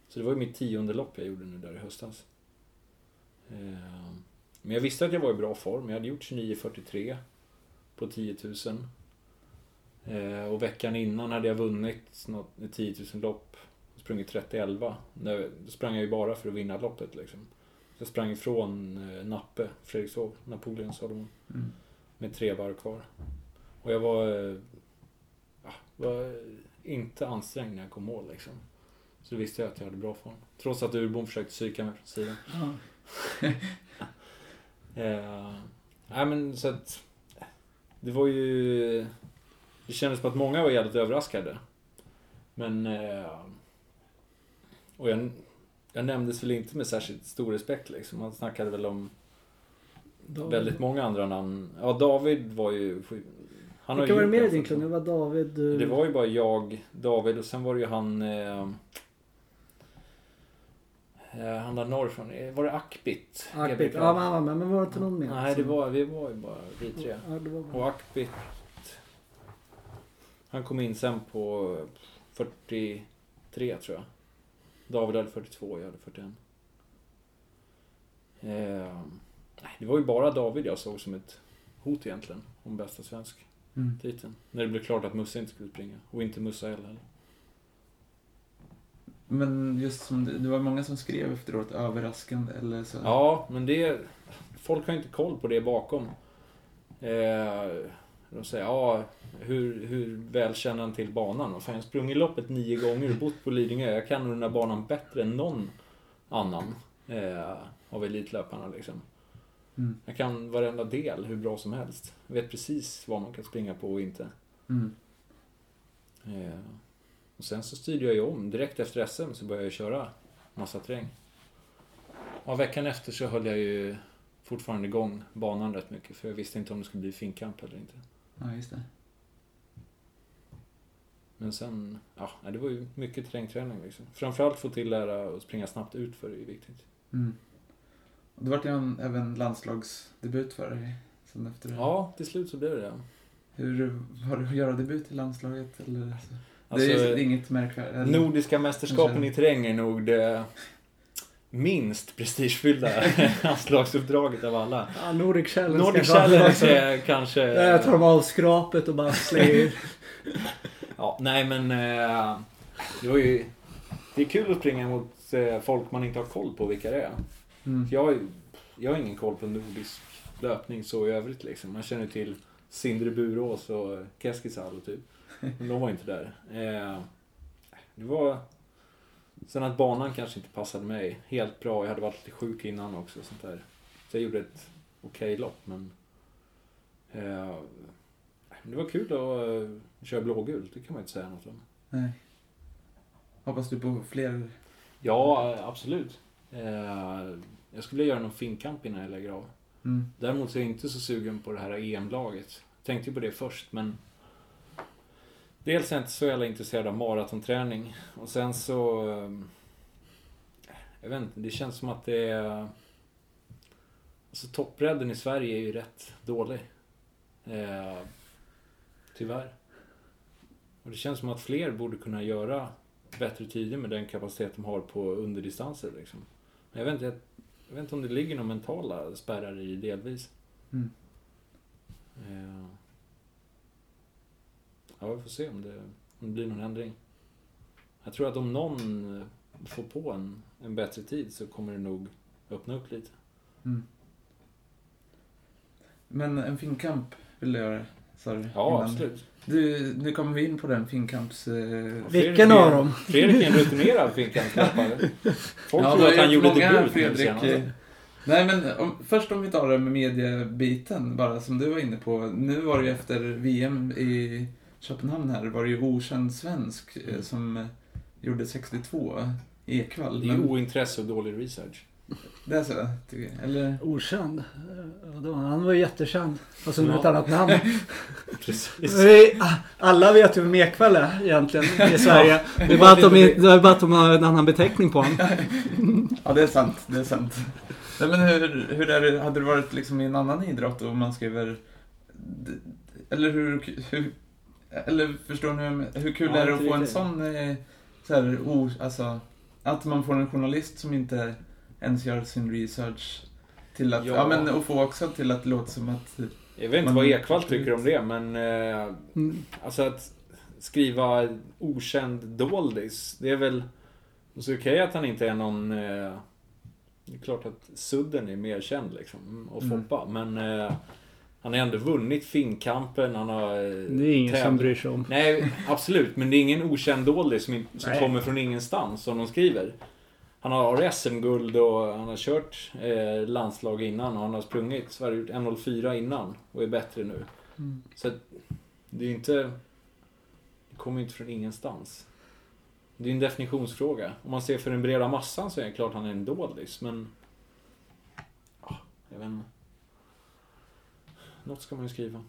Så det var ju mitt tionde lopp jag gjorde nu där i höstas. Ehm, men jag visste att jag var i bra form. Jag hade gjort 29.43 på 10 000. Ehm, och veckan innan hade jag vunnit något, 10 000 lopp. Sprungit 30-11. Då sprang jag ju bara för att vinna loppet liksom. Jag sprang ifrån eh, Nappe, Fredrikshov, Napoleon Solomon. Mm. Med tre varv kvar. Och jag var, eh, ja, var inte ansträngd när jag kom mål liksom. Så då visste jag att jag hade bra form. Trots att Urbom försökte psyka mig från sidan. Ja. Eh, nej men så att... Det var ju... Det kändes som att många var jävligt överraskade. Men... Eh, och jag, jag nämndes väl inte med särskilt stor respekt liksom. Man snackade väl om David. väldigt många andra namn. Ja, David var ju... Han Vilka var det mer i din klubb? Det var David, du... Det var ju bara jag, David och sen var det ju han... Eh, eh, han där norrifrån. Eh, Var det Akbit? Akbit. Ja, men han var med. Men var det inte någon mer? Nej, det som- var, vi var ju bara vi tre. Ja, det var Och Akbit... Han kom in sen på 43 tror jag. David hade 42, jag hade 41. Eh, det var ju bara David jag såg som ett hot egentligen. Om bästa svensk Mm. titeln. När det blev klart att Musse inte skulle springa. Och inte Musse heller. Men just som det, det var många som skrev efteråt, överraskande eller så. Ja, men det... Folk har inte koll på det bakom. Eh, de säger, ja, hur, hur väl känner han till banan? Och fan, jag har sprungit loppet nio gånger och bott på Lidingö. Jag kan nog den här banan bättre än någon annan eh, av elitlöparna liksom. Mm. Jag kan varenda del hur bra som helst. Jag vet precis vad man kan springa på och inte. Mm. Eh, och sen så styrde jag ju om. Direkt efter SM så började jag köra massa terräng. Och veckan efter så höll jag ju fortfarande igång banan rätt mycket. För jag visste inte om det skulle bli finkamp eller inte. Ja, just det. Men sen, ja, det var ju mycket terrängträning liksom. Framförallt få till lära att springa snabbt ut för det är ju viktigt. Mm. Det vart ju en, även landslagsdebut för dig. Sen efter det. Ja, till slut så blev det det. Hur har du att göra debut i landslaget? Eller? så? Alltså, det är inget märkvärdigt. Nordiska mästerskapen i terräng är nog det minst prestigefyllda landslagsuppdraget av alla. Ja, Nordic Challenge Nordic kanske. Challenge är kanske... Där tar de av skrapet och bara slänger. Ja, nej men... Eh, det var ju... Det är kul att springa mot eh, folk man inte har koll på vilka det är. Mm. Jag, jag har ingen koll på nordisk löpning så i övrigt liksom. Man känner till Sindre Burås och Keskisalo typ. Men de var inte där. Eh, det var... Sen att banan kanske inte passade mig helt bra. Jag hade varit lite sjuk innan också. Sånt där. Så jag gjorde ett okej lopp men... Eh, det var kul att eh, köra blågult, det kan man inte säga något om. Nej. Hoppas du på fler? Ja, absolut. Eh, jag skulle vilja göra någon finkamp innan jag lägger av. Mm. Däremot så är jag inte så sugen på det här EM-laget. Tänkte ju på det först men Dels är jag inte så jävla intresserad av maratonträning och sen så eh, Jag vet inte, det känns som att det är Alltså toppbredden i Sverige är ju rätt dålig. Eh, tyvärr. Och det känns som att fler borde kunna göra bättre tider med den kapacitet de har på underdistanser liksom. Men jag vet inte, jag, jag vet inte om det ligger några mentala spärrar i delvis. Mm. Eh, Ja, vi får se om det, om det blir någon ändring. Jag tror att om någon eh, får på en, en bättre tid så kommer det nog öppna upp lite. Mm. Men en finkamp vill du göra, sa du? Ja, innan. absolut. Du, nu kommer vi in på den finkamps... Eh, Vilken av dem? Fredrik är en rutinerad finkampslöpare. Folk Ja, tror att han gjorde debut nu Fredrik. senast. Nej men om, först om vi tar det med mediebiten bara som du var inne på. Nu var det ju efter VM i Köpenhamn här var det ju okänd svensk eh, som eh, gjorde 62 Ekvall. Det är Men ointresse och dålig research. det är så, tycker jag. Eller? Okänd? Ja, då- Han var ju jättekänd. Fast under Ja. ett annat namn. Precis. Vi- Alla vet ju vem Ekvall är egentligen i Sverige. Det är bara att de, det är bara att de har en annan beteckning på honom. Ja, det är sant. Det är sant. Nej, men hur, hur är det, hade det varit liksom i en annan idrott om man skriver... Eller hur... hur eller förstår ni, hur kul Ja, är det att få en sån... eh, Så här, o, alltså, att man får en journalist som inte ens gör sin research till att... Ja, Ja. men och få också till att låter som att... Jag vet inte Man- vad Ekvall tycker om det, men eh, Mm. alltså att skriva okänd doldis, det är väl så okej att han inte är någon... Eh, det är klart att Sudden är mer känd liksom, och Mm. Foppa, men eh, han har ändå vunnit Finnkampen, han har... eh, Det är ingen som tävlat- bryr sig om. Nej, absolut. Men det är ingen okänd doldis som, som kommer från ingenstans, som de skriver. Han har SM-guld och han har kört eh, landslag innan och han har sprungit Sverige gjort 1.04 innan och är bättre nu. Mm. Så det är inte... Det kommer inte från ingenstans. Det är en definitionsfråga. Om man ser för den breda massan så är det klart han är en doldis, men... Ja, jag vet inte. Något ska man ju skriva.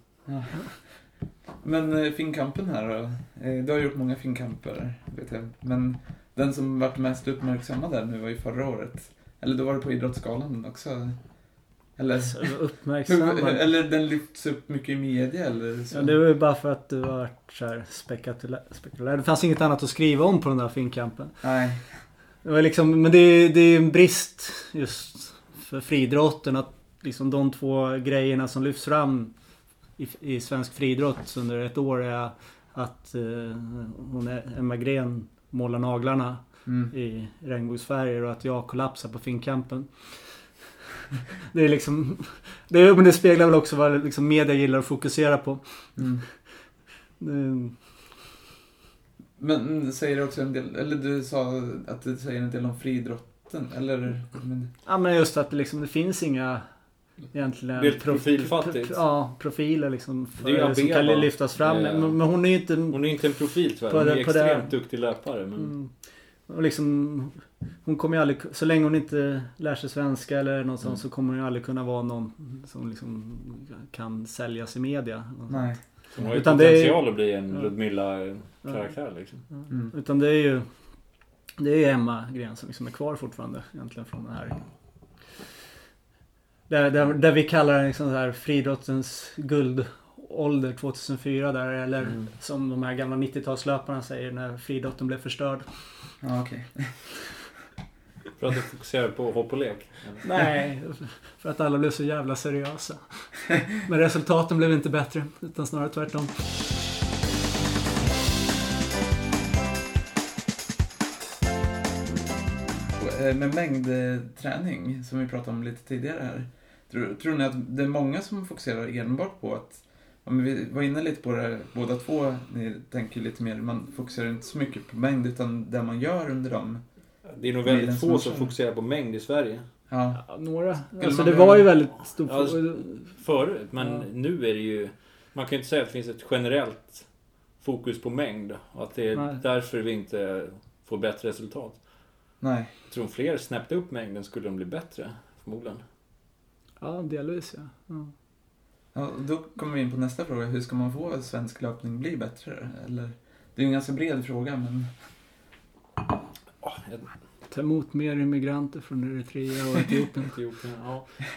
Men eh, finkampen här då? Eh, Du har gjort många finkamper, vet jag. Men den som varit mest uppmärksammad där nu var ju förra året. Eller då var det på Idrottsgalan också. Eller, Så hur, Uppmärksammad. eller den lyfts upp mycket i media eller så? Ja, det var ju bara för att du varit så här spektakulär. spektakulär. Det fanns inget annat att skriva om på den där finkampen. Nej. Det var liksom, men det, är- det är en brist just för friidrotten att liksom de två grejerna som lyfts fram i, i svensk friidrott under ett år är att eh, hon är, Emma Gren målar naglarna Mm. i regnbågsfärger och att jag kollapsar på finkampen. Det är liksom... Det, är- men det speglar väl också vad liksom media gillar att fokusera på. Mm. Det, Men säger det också en del, eller du sa att det säger en del om friidrotten, eller? Men, Ja men just att det liksom, det finns inga egentligen... Det är profilfattigt. pro- Ja, profiler liksom. Det är ju För, som kan lyftas fram. Eh, Men, men hon är ju inte... Hon är inte en profil tyvärr. På Hon är extremt duktig löpare. Men... Mm. Och liksom, hon kommer ju aldrig, så länge hon inte lär sig svenska eller något sånt Mm. så kommer hon ju aldrig kunna vara någon som liksom kan säljas i media. nej. Hon har ju Utan det är- potential att bli en Ja. Ludmilla-karaktär liksom. Mm. Utan det är ju Det är ju Emma Gren som liksom är kvar fortfarande egentligen från den här Där, där, där vi kallar det liksom så här friidrottens guldålder 2004 där. Eller Mm. som de här gamla 90-talslöparna säger när friidrotten blev förstörd. Ja, okej. För att du fokuserar på hopp och lek. Nej, för att alla blev så jävla seriösa. Men resultaten blev inte bättre, utan snarare tvärtom. Eh, Med mängdträning, som vi pratade om lite tidigare här. Tror, tror ni att det är många som fokuserar enbart på att Ja, men vi var inne lite på det båda två. Ni tänker lite mer, man fokuserar inte så mycket på mängd utan det man gör under dem. Det är nog väldigt få som fokuserar på mängd i Sverige. Ja, Ja, några. Alltså det var ju väldigt stort. Ja, Förut, men Ja. nu är det ju... Man kan ju inte säga att det finns ett generellt fokus på mängd. Och att det är Nej. därför vi inte får bättre resultat. nej. Jag tror om fler snäppte upp mängden skulle de bli bättre. Förmodligen. Ja, delvis ja. ja. Ja, då kommer vi in på nästa fråga. Hur ska man få svensk löpning bli bättre? Eller, det är ju en ganska bred fråga, men Ta emot mer immigranter från Eritrea och Etiopien. Etiopien, ja.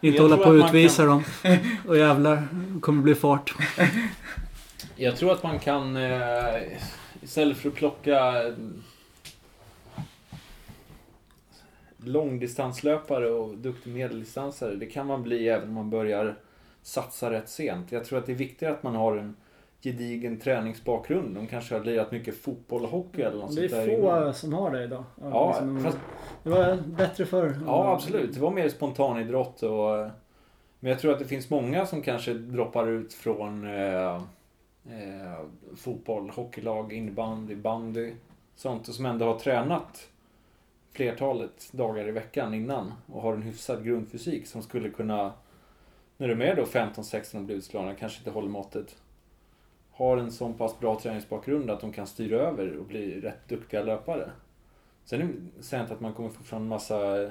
Inte Jag hålla på att utvisa dem. Och jävlar, det kommer bli fart. Jag tror att man kan, eh, istället för att plocka eh, långdistanslöpare och duktig medeldistansare, det kan man bli även om man börjar satsa rätt sent. Jag tror att det är viktigare att man har en gedigen träningsbakgrund. De kanske har lirat mycket fotboll och hockey eller något Det är sånt där få innan. som har det idag. Ja, liksom, fast, Det var bättre förr. ja, absolut. Det var mer spontanidrott och... Men jag tror att det finns många som kanske droppar ut från eh, eh, fotboll, hockeylag, innebandy, bandy. Sånt och som ändå har tränat flertalet dagar i veckan innan och har en hyfsad grundfysik som skulle kunna, när de är då 15-16 och blir utslagna, kanske inte håller måttet. Har en sån pass bra träningsbakgrund att de kan styra över och bli rätt duktiga löpare. Sen är det säger jag inte att man kommer få fram en massa eh,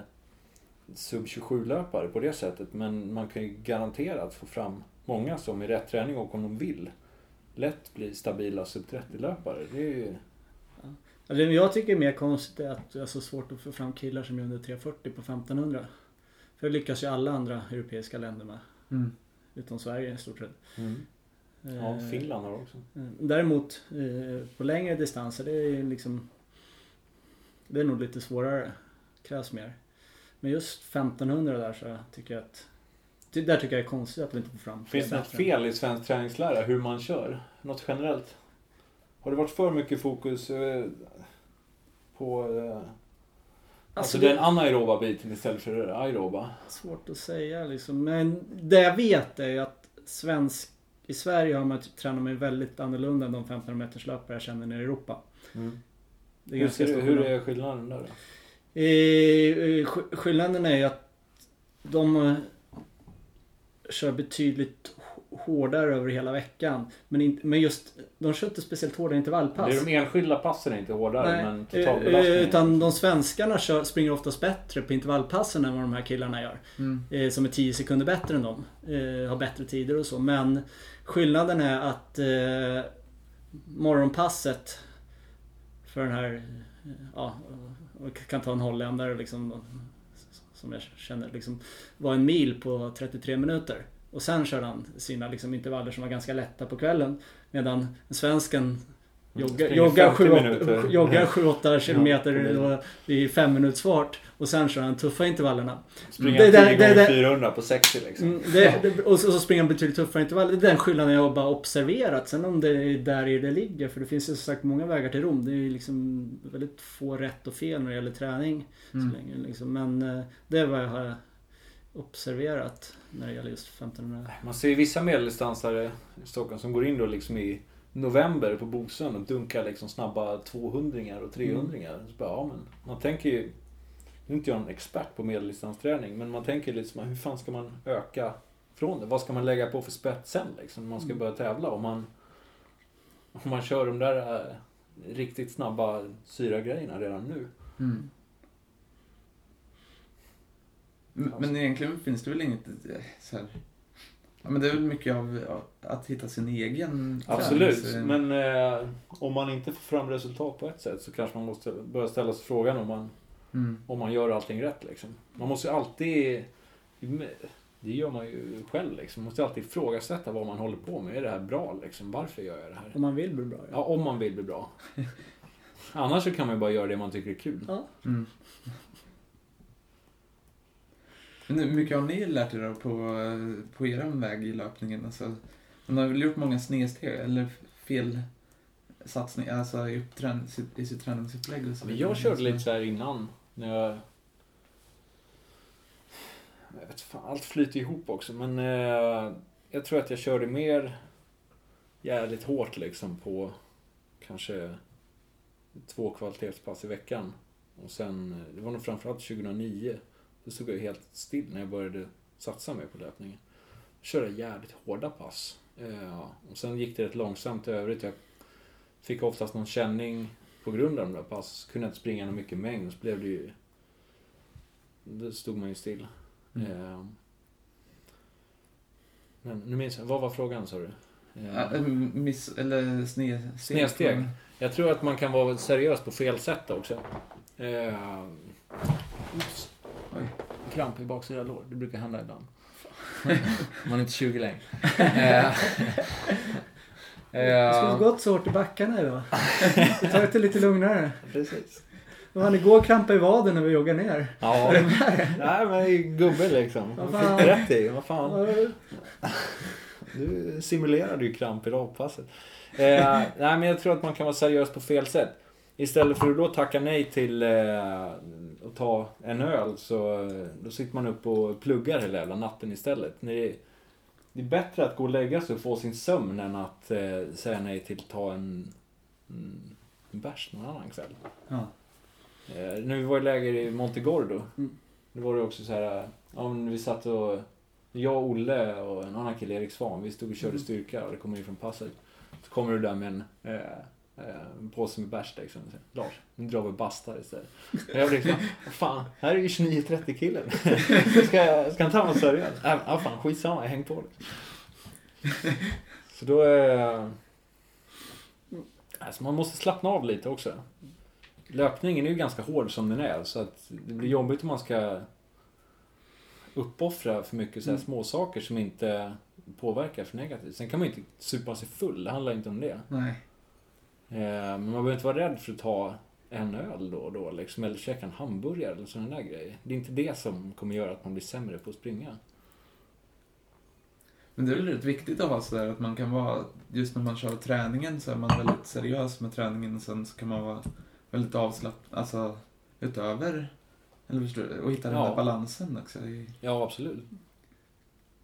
sub 27-löpare på det sättet, men man kan ju garanterat få fram många som i rätt träning och om de vill lätt blir stabila sub 30-löpare. Det är ju... Det jag tycker är mer konstigt är att det är så svårt att få fram killar som är under 340 på 1500. För det lyckas ju alla andra europeiska länder med. mm. Utom Sverige i stort sett. Ja, Eh, Finland har också. eh, Däremot eh, på längre distanser, det är liksom... Det är nog lite svårare. Krävs mer. Men just 1500 där så tycker jag att... det- Där tycker jag är konstigt att vi inte får fram Finns det något fel i svensk träningslära hur man kör? Något generellt? Har det varit för mycket fokus eh, på eh, alltså, Alltså, den anaeroba biten istället för den aeroba? Svårt att säga liksom. Men det jag vet är ju att svensk... I Sverige har man tränar man ju väldigt annorlunda än de 1500 meters löpare jag känner nere i Europa. Det är Hur, ser, hur är skillnaden där då? Sk- Skillnaden är ju att de kör betydligt hårdare över hela veckan. Men, inte, men just, de kör inte speciellt hårda intervallpass. Det är de enskilda passen är inte hårdare, Nej, men eh, totalbelastningen. Utan de svenskarna kör, springer oftast bättre på intervallpassen än vad de här killarna gör. Mm. eh, som är 10 sekunder bättre än dem. Eh, har bättre tider och så. Men skillnaden är att eh, morgonpasset för den här, eh, ja, jag kan ta en holländare liksom, som jag känner liksom, var en mil på 33 minuter. Och sen körde han sina liksom, intervaller som var ganska lätta på kvällen. Medan svensken joggar, Springer joggar 50 7-8 minuter. joggar 7-8 kilometer Ja, i fem minutes fart. Och sen kör han tuffa intervallerna. Springer Det- 10 det- gånger det- 400 på 60 liksom. Mm, det, och, så, så springer han betydligt tuffare intervaller. Det är den skillnaden jag bara observerat. Sen om det är där i det ligger. För det finns ju som sagt många vägar till Rom. Det är ju liksom väldigt få rätt och fel när det gäller träning. Mm. Så länge, liksom. Men eh, det är vad jag har observerat när det gäller just 1500. Man ser ju vissa medeldistansare i Stockholm som går in då liksom i november på Bosön och dunkar liksom snabba 200 och 300 Så bara, ja, men man tänker ju... Nu är inte jag en expert på medeldistansträning, men man tänker liksom hur fan ska man öka från det? Vad ska man lägga på för spets sen liksom, när man ska börja tävla? Om man, om man kör de där eh, riktigt snabba syragrejerna redan nu. Mm. Men, men egentligen finns det väl inget eh, så här, Ja men det är väl mycket av ja, att hitta sin egen Absolut, men eh, om man inte får fram resultat på ett sätt så kanske man måste börja ställa sig frågan om man, Mm. om man gör allting rätt. Liksom. Man måste ju alltid Det gör man ju själv liksom. Man måste alltid ifrågasätta vad man håller på med. Är det här bra liksom? Varför gör jag det här? Om man vill bli bra. Ja, om man vill bli bra. Annars så kan man ju bara göra det man tycker är kul. Ja. Mm. Men hur mycket har ni lärt er då på, på er väg i löpningen? Alltså, man har väl gjort många snedsteg eller fel satsningar alltså i, uppträn- i sitt träningsupplägg? och så Men jag körde lite så här innan. När jag... jag vet fan, allt flyter ihop också. Men eh, jag tror att jag körde mer jävligt hårt liksom på kanske två kvalitetspass i veckan. Och sen, det var nog framförallt 2009. Då stod jag ju helt still när jag började satsa mer på löpningen. Jag körde jävligt hårda pass. Eh, och sen gick det rätt långsamt i övrigt. Jag fick oftast någon känning på grund av de där pass. Kunde inte springa någon mycket mängd så blev det ju... Då stod man ju still. Mm. Eh, men nu minns jag, vad var frågan sa du? Eh, Ja, miss, eller sne, Snedsteg. Jag tror att man kan vara seriös på fel sätt också. Eh. Oj. Kramp i baksida lår. Det brukar hända ibland. man är inte 20 längre. Eh, Det skulle eh, gått så hårt i backarna idag. Vi tar det lite lugnare. precis. Och han igår krampade i vaden när vi joggade ner. Ja, nej men gubbe liksom. Vad fan. fick rätt i. Vad fan. Du simulerade ju kramp i rapasset. Eh, nej men jag tror att man kan vara seriös på fel sätt. Istället för att då tacka nej till eh, att ta en öl så eh, då sitter man upp och pluggar hela jävla natten istället. Det, är bättre att gå och lägga sig och få sin sömn än att eh, säga nej till att ta en, mm, en bärs någon annan kväll. Ja. Eh, när vi var i läger i Montegordo. Mm. Då var det också så här. Ja, men vi satt och... Jag, Olle och en annan kille, Erik Svan, vi stod och körde Mm. styrka och det kommer in från passet. Så kommer du där med en, eh, eh, en påse med bärs liksom. Lars, nu drar vi bastar istället. Och jag blev liksom, fan, här är ju 29-30 killen. ska, jag, ska han ta mig seriöst? Äh, fan, skitsamma, jag häng på liksom. Så då... Eh, alltså man måste slappna av lite också. Löpningen är ju ganska hård som den är så att det blir jobbigt om man ska uppoffra för mycket så här Mm. små saker som inte påverkar för negativt. Sen kan man ju inte supa sig full, det handlar inte om det. Nej. Eh, Men man behöver inte vara rädd för att ta en öl då och då liksom, eller käka en hamburgare eller sådana där grejer. Det är inte det som kommer göra att man blir sämre på att springa. Men det är väl rätt viktigt att ha sådär att man kan vara, just när man kör träningen så är man väldigt seriös med träningen och sen så kan man vara väldigt avslappnad, alltså utöver, eller förstår du, och hitta den Ja. där balansen också. i- Ja, absolut.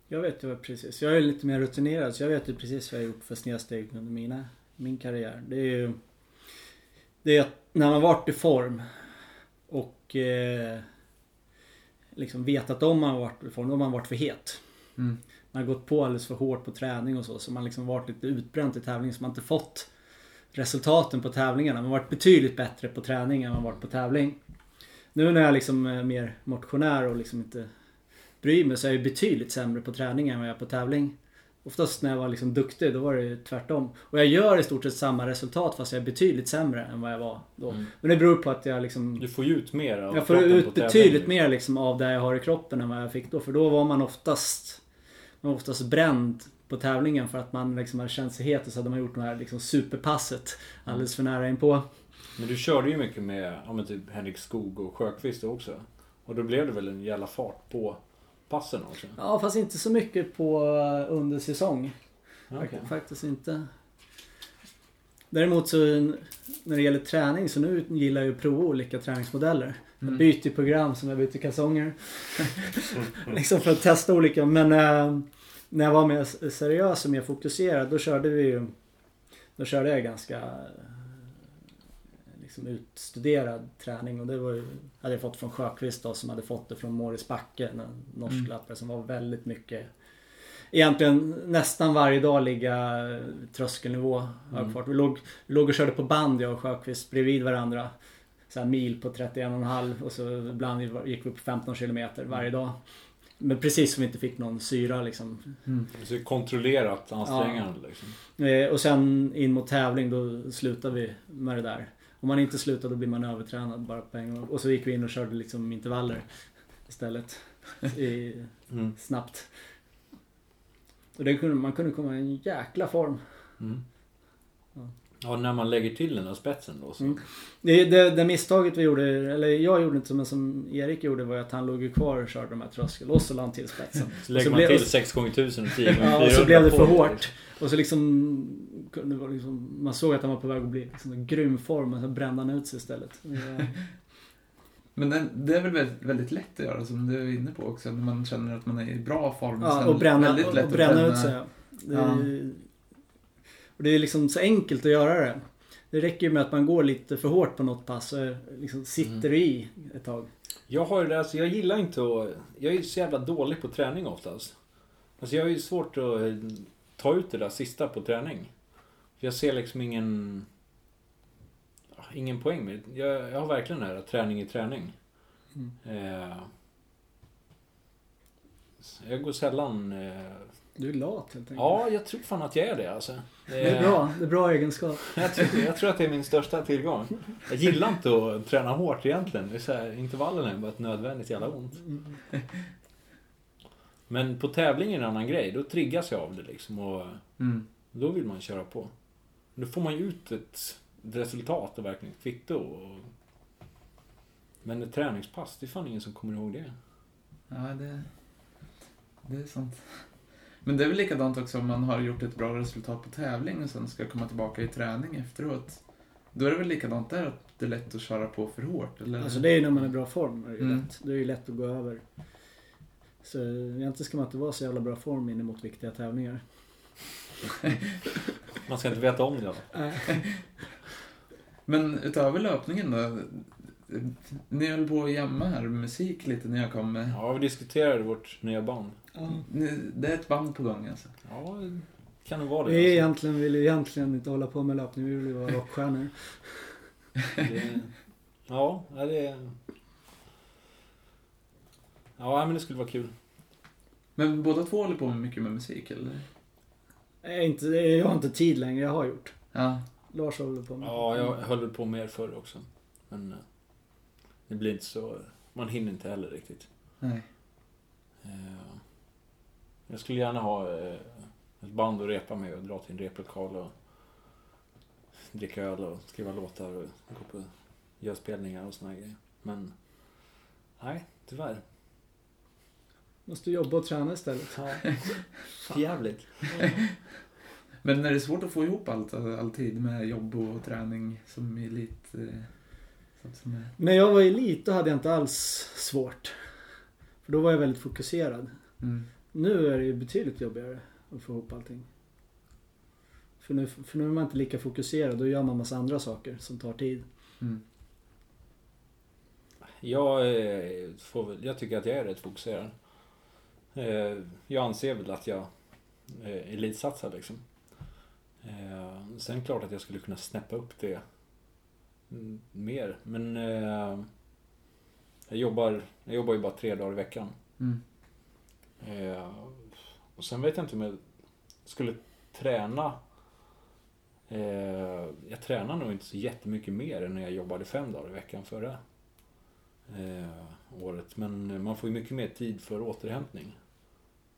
Jag vet ju precis. Jag är lite mer rutinerad så jag vet ju precis vad jag har gjort för snedsteg under mina, min karriär. Det är ju... Det är att när man varit i form och eh, liksom vetat om man har varit i form, då har man varit för het. Mm. Man har gått på alldeles för hårt på träning och så. Så man liksom varit lite utbränt i tävling så man inte fått resultaten på tävlingarna. Man har varit betydligt bättre på träning än man varit på tävling. Nu när jag liksom är mer motionär och liksom inte bryr mig så är jag betydligt sämre på träning än vad jag är på tävling. Oftast när jag var liksom duktig då var det ju tvärtom. Och jag gör i stort sett samma resultat fast jag är betydligt sämre än vad jag var då. Mm. Men det beror på att jag liksom Du får ju ut mer av jag får ut betydligt mer liksom av det jag har i kroppen än vad jag fick då. För då var man oftast man var oftast bränd på tävlingen för att man liksom hade känt sig het och så hade man gjort det här liksom superpasset alldeles för nära inpå. Men du körde ju mycket med ja, men typ Henrik Skog och Sjöqvist också. Och då blev det väl en jävla fart på passen också? Ja fast inte så mycket på eh, under säsong. Okej. Faktiskt inte. Däremot så när det gäller träning så nu gillar jag att prova olika träningsmodeller. Jag Mm. byter program som jag byter kalsonger. liksom för att testa olika. Men eh, när jag var mer seriös och mer fokuserad då körde vi ju Då körde jag ganska liksom utstuderad träning och det var ju, hade jag fått från Sjöqvist då som hade fått det från Morris Backe, en norsk Mm. löpare som var väldigt mycket Egentligen nästan varje dag ligga tröskelnivå hög Mm. fart. Vi låg, låg och körde på band jag och Sjöqvist bredvid varandra. Så här mil på 31,5 och så ibland gick vi på 15 kilometer varje dag. Men precis som vi inte fick någon syra liksom. Mm. Så kontrollerat ansträngande liksom. Eh, Och sen in mot tävling då slutar vi med det där. Om man inte slutar då blir man övertränad bara på en gång. Och så gick vi in och körde liksom intervaller istället. i, Mm. snabbt. Och det kunde, man kunde komma i en jäkla form. Mm. Ja. När man lägger till den där spetsen då så. Mm. Det, det, det misstaget vi gjorde, eller jag gjorde inte men som Erik gjorde var att han låg ju kvar och körde de här tröskel och så la han till spetsen. Så lägger Så man till 6 gånger 1000 och 10 gånger Ja, och så 400 blev det för hårt. Och så liksom, kunde det vara liksom man såg att han var på väg att bli liksom en grym form och så brände han ut sig istället. Men det, det är väl väldigt, väldigt lätt att göra som du är inne på också. När man känner att man är i bra form. Ja, och bränna, väldigt lätt och att bränna ut sig. ja. Det, Ja. Och det är liksom så enkelt att göra det. Det räcker ju med att man går lite för hårt på något pass och liksom sitter i ett tag. Jag har ju det, alltså jag gillar inte att... Jag är så jävla dålig på träning oftast. Alltså jag har ju svårt att eh, ta ut det där sista på träning. För jag ser liksom ingen... ja, Ingen poäng med det. Jag, jag har verkligen det här träning i träning. Mm. Eh, jag går sällan... Eh, Du är lat helt enkelt. ja, jag tror fan att jag är det alltså. Det är bra. Det är bra egenskap. Jag tror, jag tror att det är min största tillgång. Jag gillar inte att träna hårt egentligen. Det är så här, intervallerna är bara ett nödvändigt jävla ont. Men på tävling är en annan grej. Då triggas jag av det liksom. Och Mm. då vill man köra på. Då får man ju ut ett, ett resultat och verkligen ett kvitto. Och... Men ett träningspass, det är fan ingen som kommer ihåg det. Ja, det, det är sant. Men det är väl likadant också om man har gjort ett bra resultat på tävling och sen ska komma tillbaka i träning efteråt. Då är det väl likadant där, att det är lätt att köra på för hårt? Eller? Alltså det är ju när man är i bra form. Det är ju Mm. lätt. Det är ju lätt att gå över. Så egentligen ska man inte vara så jävla bra form in emot viktiga tävlingar. Man ska inte veta om det. Då. Men utöver löpningen då? Ni höll på att jamma här med musik lite när jag kom. Med. Ja, vi diskuterade vårt nya band. Det är ett band på gång alltså? Ja, det kan det vara det. Vi är alltså. egentligen, vill ju egentligen inte hålla på med löpning. Vi vill ju vara rockstjärnor. Det, ja, ja, det... Ja, men det skulle vara kul. Men båda två håller på med mycket med musik eller? Jag, inte, jag har inte tid längre. Jag har gjort. Ja. Lars håller på med. Ja, jag höll på mer förr också. Men eh, det blir inte så... Man hinner inte heller riktigt. Nej. Eh, Jag skulle gärna ha eh, ett band att repa med och dra till en replokal och dricka öl och skriva låtar och gå på göra spelningar och såna här grejer. Men nej, tyvärr. Måste jobba och träna istället. Ja. Jävligt. Men är det svårt att få ihop allt, alltid med jobb och träning som elit? eh, sånt som är... När jag var elit då hade jag inte alls svårt. För då var jag väldigt fokuserad. Mm. Nu är det ju betydligt jobbigare att få ihop allting. För nu, för nu är man inte lika fokuserad. Då gör man massa andra saker som tar tid. Mm. Jag, eh, får jag tycker att jag är rätt fokuserad. Eh, jag anser väl att jag eh, elitsatsar liksom. Sen klart att jag skulle kunna snäppa upp det mer. Men jag jobbar, jag jobbar ju bara tre dagar i veckan. Mm. Eh, Och sen vet jag inte om jag skulle träna. Eh, Jag tränar nog inte så jättemycket mer än när jag jobbade fem dagar i veckan förra eh, året. Men man får ju mycket mer tid för återhämtning.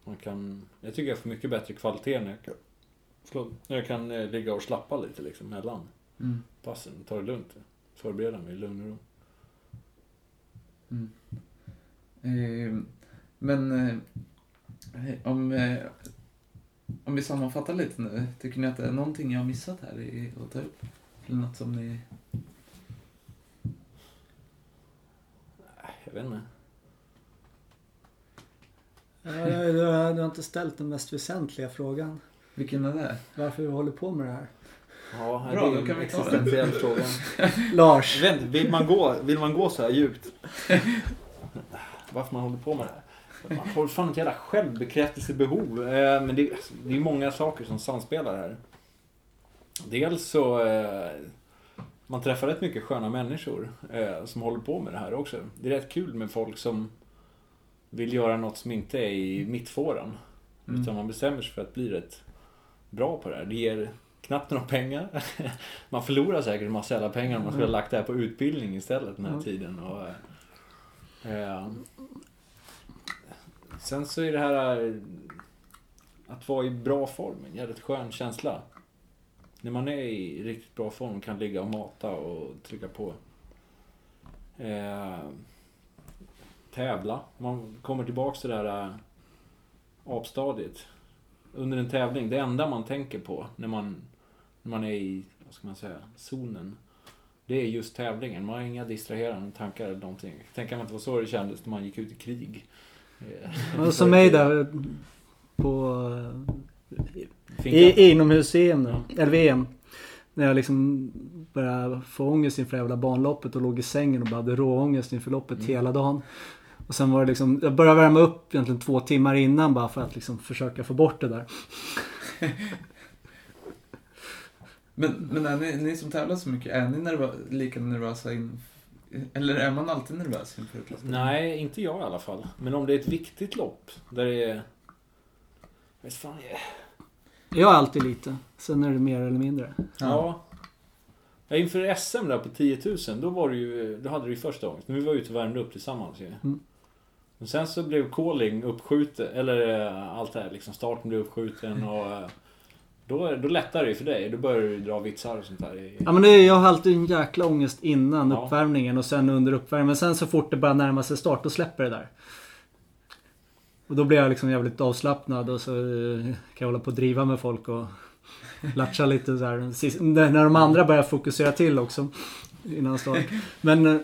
Man kan, jag tycker jag får mycket bättre kvalitet när jag kan, förlåt, när jag kan eh, ligga och slappa lite liksom mellan Mm. passen. Ta det lugnt. Förbereda mig i lugn och ro. Mm. Eh, men eh, om, eh, om vi sammanfattar lite nu. Tycker ni att det är någonting jag har missat här i, att ta upp? Eller något som ni... Jag vet inte. Du, har- inte ställt den mest väsentliga frågan. Vilken är det? Varför vi håller på med det här. Ja, Bra, det är då kan vi ta den. existentiell fråga. Lars. Inte, vill man gå, vill man gå så här djupt? Varför man håller på med det här? Man har fan ett jävla självbekräftelsebehov. Eh, Men det, alltså, det är många saker som samspelar här. Dels så... eh, Man träffar rätt mycket sköna människor eh, som håller på med det här också. Det är rätt kul med folk som vill göra något som inte är i mittfåran. Mm. Utan man bestämmer sig för att bli rätt bra på det här. Det ger knappt några pengar. Man förlorar säkert en massa jävla pengar om man skulle ha lagt det här på utbildning istället den här Mm. tiden. Och, eh, Sen så är det här eh, att vara i bra form en jävligt skön känsla. När man är i riktigt bra form kan ligga och mata och trycka på. Eh, tävla. Man kommer tillbaks till det här äh, apstadiet. Under en tävling, det enda man tänker på när man, när man är i, vad ska man säga, zonen. Det är just tävlingen. Man har inga distraherande tankar eller någonting. Tänker man inte var så det kändes när man gick ut i krig. Eh, Och som mig där på i, inomhus-EM nu, eller VM. När jag liksom började få ångest inför jävla banloppet och låg i sängen och bara hade råångest inför loppet Mm. hela dagen. Och sen var det liksom, jag började värma upp egentligen två timmar innan bara för att liksom försöka få bort det där. Men, men är ni, ni som tävlar så mycket, är ni nervö lika nervösa in, Eller är man alltid nervös inför ett lopp? Nej, inte jag i alla fall. Men om det är ett viktigt lopp där det är... Vet fan, jag- Jag är alltid lite. Sen är det mer eller mindre. Ja. ja. Inför SM där på 10 000, då var det ju, då hade du ju första ångesten. Men vi var ute och värmde upp tillsammans ju. Mm. Men sen så blev calling uppskjuten, eller eh, allt det här liksom, starten blev uppskjuten och... Då, då lättar det ju för dig. Då börjar du dra vitsar och sånt där. Ja men det, är- jag har alltid en jäkla ångest innan Ja. uppvärmningen och sen under uppvärmningen. Men sen så fort det börjar närma sig start, då släpper det där. Och då blir jag liksom jävligt avslappnad och så eh, kan jag hålla på och driva med folk och latcha lite så här. När de andra börjar fokusera till också. Innan start. Men eh,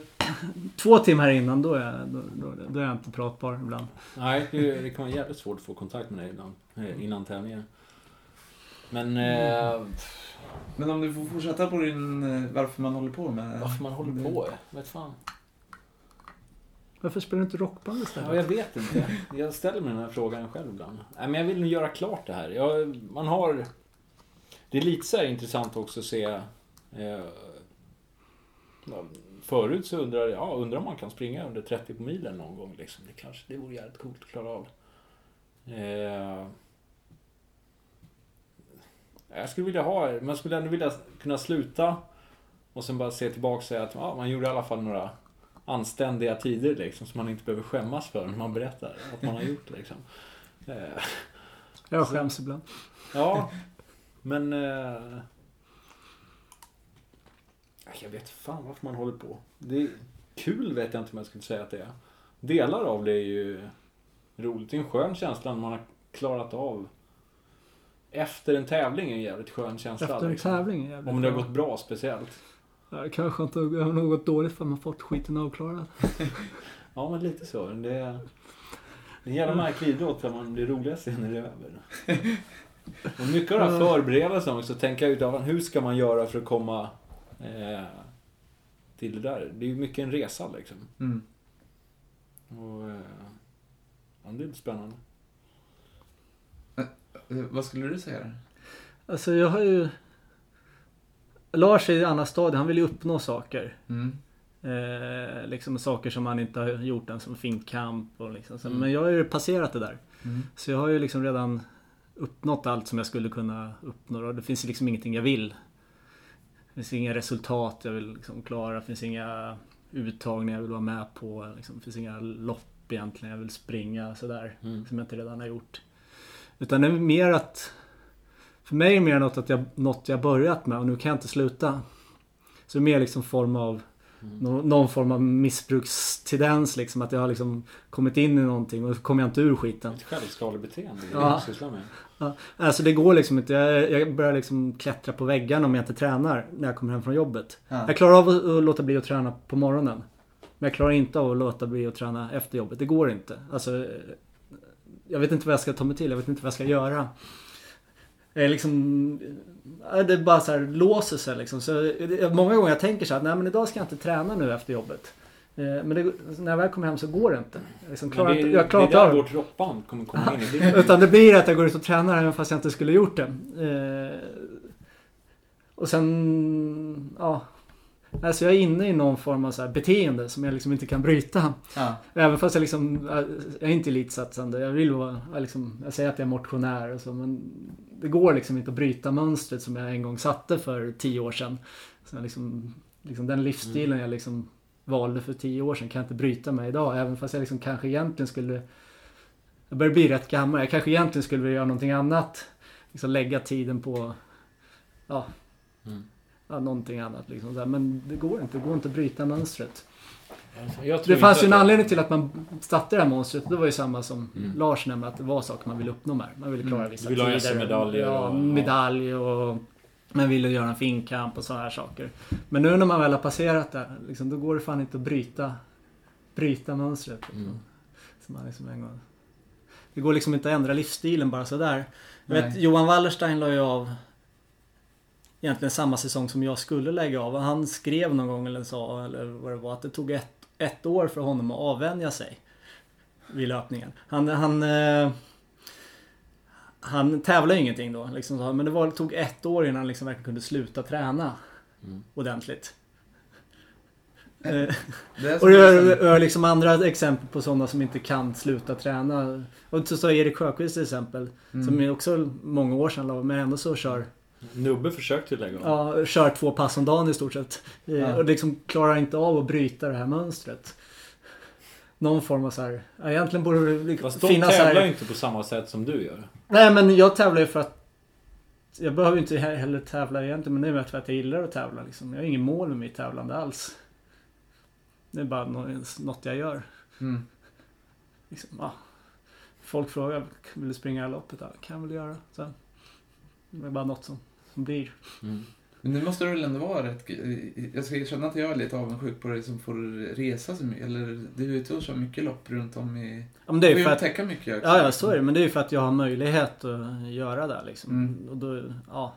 två timmar innan då är, jag, då, då, då är jag inte pratbar ibland. Nej, det, kan vara jävligt svårt att få kontakt med dig ibland. eh, Innan tävlingen. Men... Eh, Men om du får fortsätta på din, eh, varför man håller på med... varför man håller på? Vet fan. Varför spelar du inte rockband istället? Ja, jag vet inte. Jag ställer mig den här frågan själv ibland. Nej, men jag vill nog göra klart det här. Jag, man har... Det är lite så här intressant också att se... Eh, förut så undrar jag, ja, undrar om man kan springa under 30 på milen någon gång. Liksom. Det kanske det vore jävligt coolt att klara av. Eh, jag skulle vilja ha, man skulle ändå vilja kunna sluta och sen bara se tillbaka och säga att ja, man gjorde i alla fall några anständiga tider liksom, som man inte behöver skämmas för när man berättar att man har gjort liksom. Eh, Jag skäms ibland. ja, men... Eh, jag vet fan varför man håller på. Det är kul vet jag inte om jag skulle säga att det är. Delar av det är ju roligt. Det är en skön känsla när man har klarat av efter en tävling är en jävligt skön känsla. Efter en liksom. tävling är jävligt Om det har gått bra speciellt. Ja, det kanske inte har gått dåligt för man fått skiten avklarad. Ja, men lite så. Det är, det är en jävla märklig idrott där man blir roligast när det är över. Och mycket av det här förberedelsen också, tänka ut hur ska man göra för att komma eh, till det där. Det är ju mycket en resa liksom. Mm. Och, eh, ja, det är lite spännande. Eh, Vad skulle du säga? Alltså jag har ju... Lars är i andra stadiet, han vill ju uppnå saker. Mm. Eh, liksom saker som han inte har gjort än, som finkamp och liksom. så. Mm. Men jag har ju passerat det där. Mm. Så jag har ju liksom redan uppnått allt som jag skulle kunna uppnå. Och det finns ju liksom ingenting jag vill. Det finns inga resultat jag vill liksom klara. Det finns inga uttagningar jag vill vara med på. Liksom. Det finns inga lopp egentligen jag vill springa sådär. Mm. Som jag inte redan har gjort. Utan det är mer att... För mig är det mer något, att jag, något jag börjat med och nu kan jag inte sluta. Så det är mer liksom form av Mm. nå- någon form av missbrukstendens liksom. Att jag har liksom kommit in i någonting och kommer jag inte ur skiten. Ett självskadebeteende, Ja. det med. Alltså det går liksom inte. Jag, jag börjar liksom klättra på väggarna om jag inte tränar när jag kommer hem från jobbet. Ja. Jag klarar av att, att låta bli att träna på morgonen. Men jag klarar inte av att låta bli att träna efter jobbet. Det går inte. Alltså, jag vet inte vad jag ska ta mig till. Jag vet inte vad jag ska göra. Jag är liksom... Det bara så här låser sig liksom. Så det- många gånger jag tänker så här, nej men idag ska jag inte träna nu efter jobbet. Eh, Men det, när jag väl kommer hem så går det inte. Jag, liksom klarar det, inte, jag klarar det är där det. vårt rockband kommer komma in bilden. Utan det blir att jag går ut och tränar även fast jag inte skulle gjort det. Eh, och sen, ja. Alltså jag är inne i någon form av så beteende som jag liksom inte kan bryta. Ja. Även fast jag liksom, jag är inte elitsatsande. Jag vill vara, jag, liksom, jag säger att jag är motionär och så men det går liksom inte att bryta mönstret som jag en gång satte för tio år sedan. Så liksom, liksom den livsstilen jag liksom valde för tio år sedan kan jag inte bryta med idag. Även fast jag liksom kanske egentligen skulle Jag börjar bli rätt gammal. Jag kanske egentligen skulle vilja göra någonting annat. Liksom lägga tiden på... Ja. Mm. Ja någonting annat liksom. Så här, Men det går inte. Det går inte att bryta mönstret. Jag tror Det fanns ju en anledning till att man satte det här monstret. Det var ju samma som Mm. Lars nämnde, att det var saker man ville uppnå med. Man ville klara Mm. vissa vill tider. SM-medaljer Ja, och- medalj och... Man ville göra en finkamp och sådana här saker. Men nu när man väl har passerat det, liksom, då går det fan inte att bryta, bryta mönstret. Liksom. Mm. Som man liksom en gång... Det går liksom inte att ändra livsstilen bara sådär. Jag vet. Johan Wallerstein la ju av egentligen samma säsong som jag skulle lägga av. Han skrev någon gång eller sa, eller vad det var, att det tog ett, ett år för honom att avvänja sig vid löpningen. Han, han, eh, han tävlade ingenting då, liksom, men det var, tog ett år innan han liksom verkligen kunde sluta träna Mm. ordentligt. Eh, Det är och det liksom- är, är liksom andra exempel på sådana som inte kan sluta träna. Och så sa Erik Sjöqvist till exempel. Mm. Som är också många år sedan men ändå så kör, Nubbe försökte ju lägga av. ja, kör två pass om dagen i stort sett. Ja. Och liksom klarar inte av att bryta det här mönstret. Någon form av så här, egentligen borde det liksom Fast de finnas tävlar ju inte på samma sätt som du gör. Nej men jag tävlar ju för att jag behöver inte he- heller tävla egentligen men det är mer för att jag gillar att tävla liksom. Jag har ingen mål med mitt tävlande alls. Det är bara nå- något jag gör. Mm. Liksom, ja. Folk frågar, vill du springa loppet? Ja, kan jag väl göra. Så. Det är bara något som, som blir. Mm. Men nu måste det väl ändå vara rätt... Jag ska erkänna att jag är lite avundsjuk på dig som får resa så mycket. Eller du är ute och kör mycket lopp runt om i... Ja, men det är Du ju får för ju att, upptäcka mycket också. ja, ja, så är det. Men det är ju för att jag har möjlighet att göra det liksom. Mm. Och då, ja.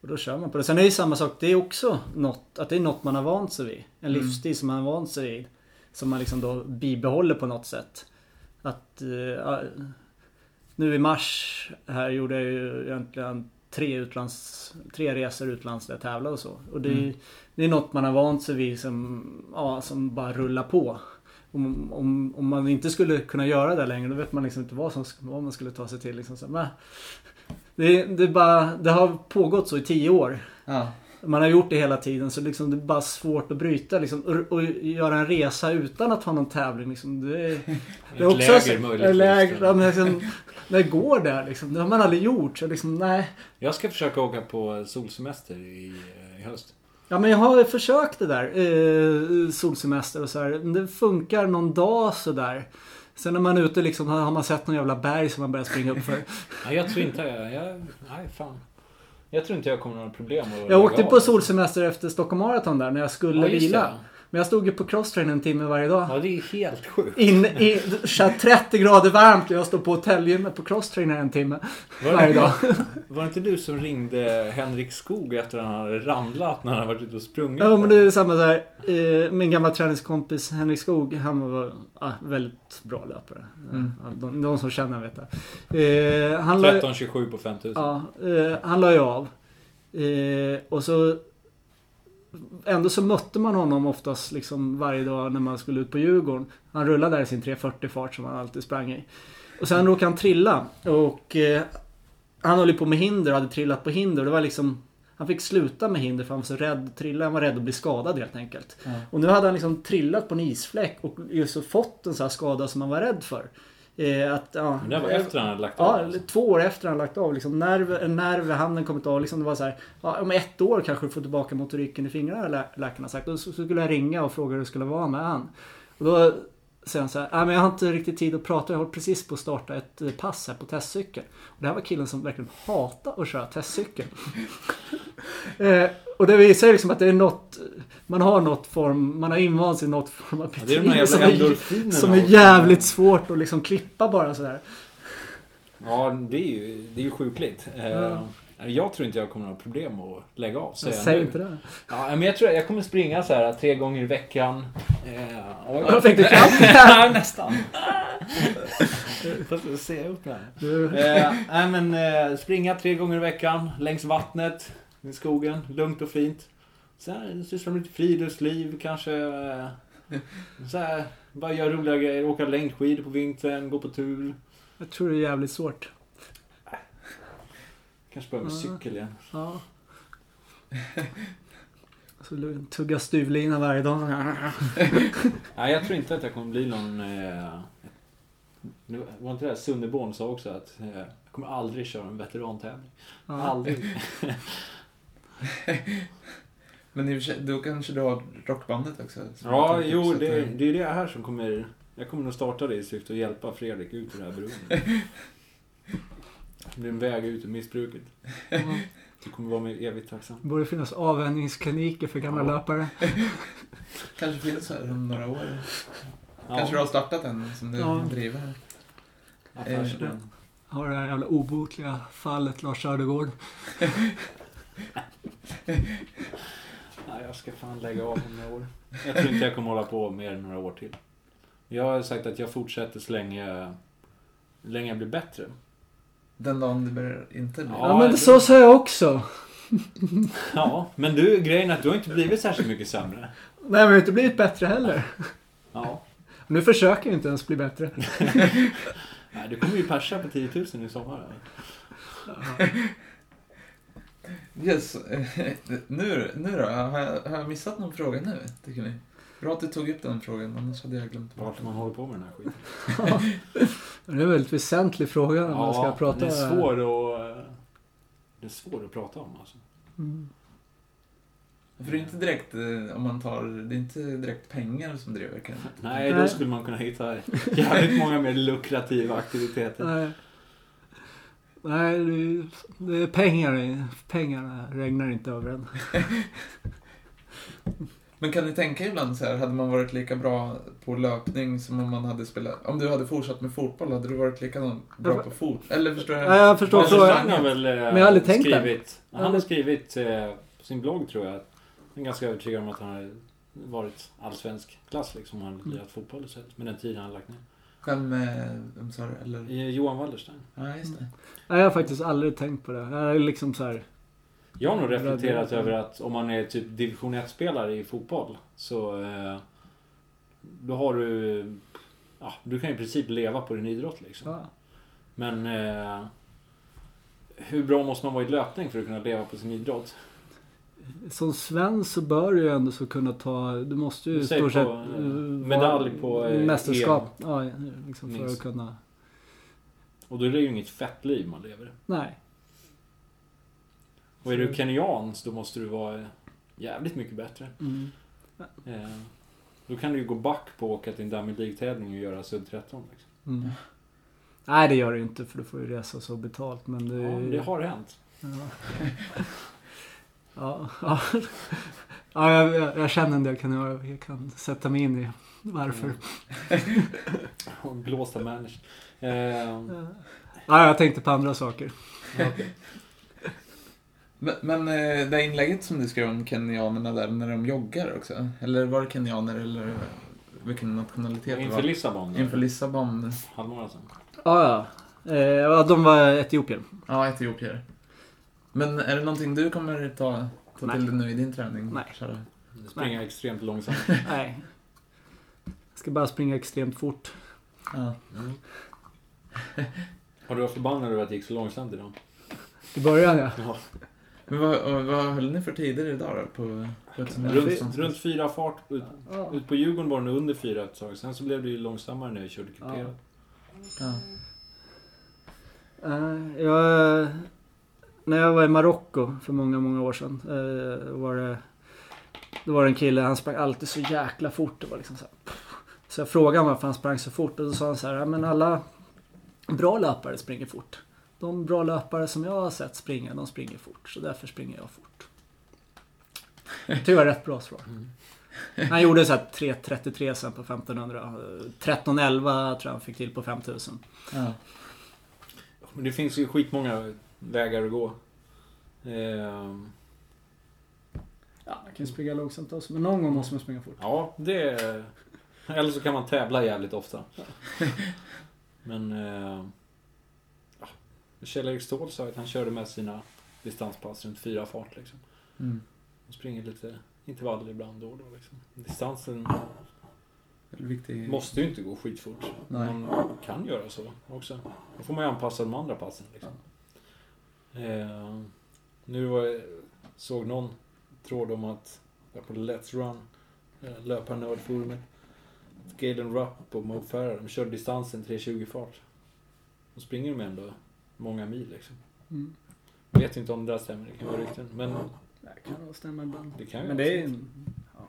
Och då kör man på det. Sen är det ju samma sak. Det är också något, att det är något man har vant sig vid. En Mm. livsstil som man har vant sig vid. Som man liksom då bibehåller på något sätt. Att... nu i mars här gjorde jag ju egentligen tre, utlands, tre resor utomlands där jag tävlade och så. Och det, är- Mm. det är något man har vant sig vid som, ja, som bara rullar på. Om, om, om man inte skulle kunna göra det längre då vet man liksom inte vad, som, vad man skulle ta sig till. Liksom så, men, det, det, bara, det har pågått så i tio år. Ja. Man har gjort det hela tiden så liksom det är bara svårt att bryta liksom. Och, och göra en resa utan att ha någon tävling liksom. Det, det är också läger möjligtvis. läger, ja, men liksom, när går det liksom? Det har man aldrig gjort. Så liksom, nej. Jag ska försöka åka på solsemester i, i höst. Ja men jag har försökt det där. Eh, solsemester och så här. Det funkar någon dag sådär. Sen när man är ute liksom har man sett någon jävla berg som man börjar springa upp för. Nej, jag tror inte jag... jag nej, fan. Jag tror inte jag kommer ha några problem att Jag åkte av. på solsemester efter Stockholm Marathon där när jag skulle Ja, vila. Men jag stod ju på crosstrain en timme varje dag. Ja, det är helt sjukt. In, i, så här 30 grader varmt och jag står på hotellgymmet på crosstrainer en timme Var varje det, dag. var det inte du som ringde Henrik Skog efter att han hade ramlat när han varit ute och sprungit? Ja men det är samma där. Eh, min gamla träningskompis Henrik Skog, han var ah, väldigt bra löpare. Mm. Ja, de, de som känner vet det. Eh, han la, 13.27 på 5000. ja, eh, han la ju av. Eh, och så Ändå så mötte man honom oftast liksom varje dag när man skulle ut på Djurgården. Han rullade där i sin 340 fart som han alltid sprang i. Och sen råkade han trilla. Och eh, han höll ju på med hinder och hade trillat på hinder. Det var liksom Han fick sluta med hinder för han var så rädd att trilla. Han var rädd att bli skadad helt enkelt. Ja. Och nu hade han liksom trillat på en isfläck och just fått en sån här skada som han var rädd för. Eh, att, ja, Men det var efter han hade lagt av. Ja, alltså. två år efter han lagt av. Liksom, nerv, i handen kommit av. Liksom, det var så här, ja, om ett år kanske du får tillbaka motoriken i fingrarna lä läkarna sagt. Och så, så skulle jag ringa och fråga hur det skulle vara med han. Och då säger han så här, "Nej, men jag har inte riktigt tid att prata. Jag håller precis på att starta ett eh, pass här på testcykel. Och det här var killen som verkligen hatar att köra testcykel. eh, och det visar ju liksom att det är något, man har något form, man har invant sig i något form av Ja, det är de här som, är, som är jävligt svårt att liksom klippa bara sådär. Ja, det är ju, det är ju sjukligt. Eh, Ja. Jag tror inte jag kommer ha problem att lägga av. Säg nu. inte det. Ja, men jag tror jag kommer springa så här tre gånger i veckan. Eh, och Jag fram Ja, nästan. Fast ser upp här. Eh, nej men eh, springa tre gånger i veckan längs vattnet, i skogen, lugnt och fint. Sen syssla med lite friluftsliv, kanske eh, så här, bara göra roliga grejer, åka längdskidor på vintern, gå på tur. jag tror det är jävligt svårt. Kanske börja med Ja. cykel igen. Ja. Så tugga stuvlina varje dag. Nej, jag tror inte att jag kommer bli någon, eh, Nu var inte det här Sunderborn sa också att eh, jag kommer aldrig köra en veterantävling. Ja. Aldrig. Men i och för sig, då kanske du har rockbandet också? Ja, jo, det, det är det här som kommer... Jag kommer nog starta det i syfte att hjälpa Fredrik ut ur det här beroendet. Det blir en väg ut ur missbruket. Mm. Du kommer vara mig evigt tacksam. Det borde finnas avvänjningskliniker för gamla Ja. löpare. Kanske finns här om några år. Ja, Kanske du har startat en som du Ja. driver. affärsidén. Har det här jävla obotliga fallet Lars Södergård. Nej, jag ska fan lägga av om några år. Jag tror inte jag kommer hålla på mer än några år till. Jag har sagt att jag fortsätter så länge, länge jag blir bättre. Den dagen du börjar inte bli. Ja, Ja, men det- så sa jag också. Ja, men du, grejen är att du har inte blivit särskilt mycket sämre. Nej, men jag har inte blivit bättre heller. Ja. Nu försöker jag inte ens bli bättre. Nej, du kommer ju persa på 10 000 i sommar. Yes. nu, nu då? Har jag, har jag missat någon fråga nu, tycker ni? Bra att du tog upp den frågan, annars hade jag glömt bort Vart man håller på med den här skiten. Det är en väldigt väsentlig fråga när man ska prata det är svår att... Det är svår att prata om alltså. Mm. För det är inte direkt, eh, om man tar, det är inte direkt pengar som driver kan Nej, då skulle man kunna hitta jävligt många mer lukrativa aktiviteter. Nej. Det är, det pengar. Pengarna regnar inte över en. Men kan ni tänka ibland så här, hade man varit lika bra på löpning som om man hade spelat, om du hade fortsatt med fotboll, hade du varit lika bra på fot? Eller förstår jag? Ja, jag förstår frågan. Stang har väl eh, Men jag har aldrig tänkt det. skrivit, Han har skrivit eh, på sin blogg tror jag. Jag är ganska övertygad om att han har varit allsvensk klass liksom. Han har Mm. lirat fotboll sett med den tiden han lagt ner. Själv med, vem sa du? Eller? I Johan Wallerstein. Ja, just det. Nej, jag har faktiskt aldrig tänkt på det. Jag är liksom så här. Jag har nog reflekterat över att om man är typ division 1-spelare i fotboll så eh, då har du ja, du kan i princip leva på din idrott liksom. Ja. Men eh, hur bra måste man vara i löpning för att kunna leva på sin idrott? Som svensk så bör du ju ändå så kunna ta... Du måste ju i stort sett... eh, eh, medalj på, eh, Mästerskap. Ja, liksom för att kunna... Och då är det ju inget fett liv man lever. Nej. Och är du kenyan då måste du vara jävligt mycket bättre. Mm. Eh, då kan du ju gå back på att åka till en Diamond League-tävling och göra sub 13. Liksom. Mm. Nej, det gör ju inte för du får ju resa så betalt. Men det... Ja, men det har hänt. Ja. ja, ja. ja jag, jag, känner en del kan jag, jag kan sätta mig in i varför. Mm. Och blåsta managers. Eh, Ja, jag tänkte på andra saker. Men, men eh, det inlägget som du skrev om kenyanerna där, när de joggar också? Eller var det kenyaner eller vilken nationalitet det inför var? Lissabon. Inför Lissabon. Halvmaraton. Ja, ja. Eh, ja, de var etiopier. Ja, etiopier. Men är det någonting du kommer ta, ta Nej. till dig nu i din träning? Nej. Köra? Springa extremt långsamt. Nej. Jag ska bara springa extremt fort. Ja. Mm. Har du varit förbannad över att det gick så långsamt idag? I början ja. Ja. Men vad, vad höll ni för tider idag då? På, Runt, runt fyra fart. Ut, ja. ut på Djurgården var den under fyra ett tag. Sen så blev det ju långsammare när jag körde kuperad. Ja. Eh, jag, när jag var i Marocko för många, många år sedan. eh, var det, då var det en kille, han sprang alltid så jäkla fort. Det var liksom så, här, så jag frågade varför han sprang så fort och då sa han så här, "Ja, men alla bra löpare springer fort. De bra löpare som jag har sett springa, de springer fort. Så därför springer jag fort. Det tycker jag var rätt bra svar. Mm. Han gjorde så här 3.33 sen på 1500. eh, 13.11 tror jag han fick till på 5000. Ja. Men det finns ju skitmånga vägar att gå. Ehm, Ja, man kan ju springa långsamt också. Men någon gång måste man springa fort. ja, det... Eller så kan man tävla jävligt ofta. Men... Eh, ja, Kjell-Erik Ståhl sa att han körde med sina distanspass runt fyra fart liksom. Mm. Och springer lite intervaller ibland då och då liksom. Distansen viktig. måste ju inte gå skitfort. Nej. Man kan göra så också. Då får man ju anpassa de andra passen liksom. Eh, nu var jag, såg någon tråd om att, på Let's Run, eh, löparnördforumet, Galen Rupp och Mo Farah, de kör distansen 3.20 fart. Då springer de ändå många mil liksom. Mm. Vet inte om det där stämmer, det kan vara rykten. Men Det kan nog stämma ibland. det kan ju Men det är en... Ja.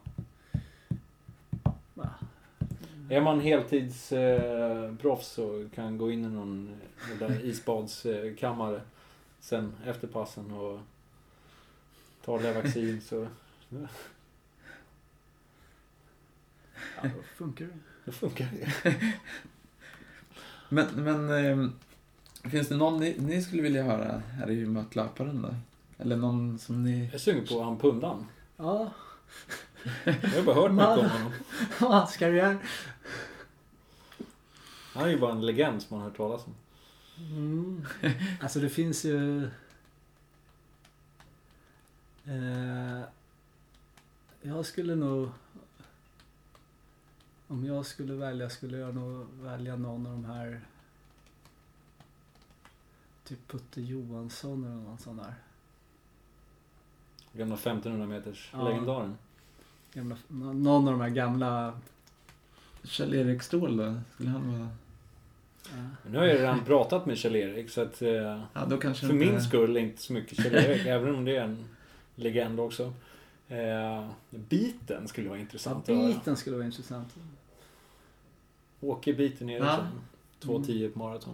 Är man heltidsproffs eh, så kan gå in i någon eh, där isbadskammare sen efter passen och ta Levaxin så Ja, då funkar det. då funkar det. Men, men ehm, finns det någon ni, ni skulle vilja höra här i Mötlöparen då? Eller någon som ni... Jag är sugen på han pundan. Ja, Jag har bara hört mycket om honom. hans karriär. Han är ju bara en legend som man har hört talas om. Mm. Alltså det finns ju... Eh, jag skulle nog... Om jag skulle välja skulle jag nog välja någon av de här... Typ Putte Johansson eller någon sån där. Gamla 1500 meters Ja. legendaren. Gamla, någon av de här gamla... Kjell-Erik Ståhl då? Skulle han vara... Men nu har jag redan pratat med Kjell-Erik så att eh, Ja, då kanske för inte... min skull inte så mycket Kjell-Erik även om det är en legend också. Eh, biten skulle vara Ja, intressant höra. biten skulle vara intressant. Åke biten Ja. Eriksson. 2.10 på maraton.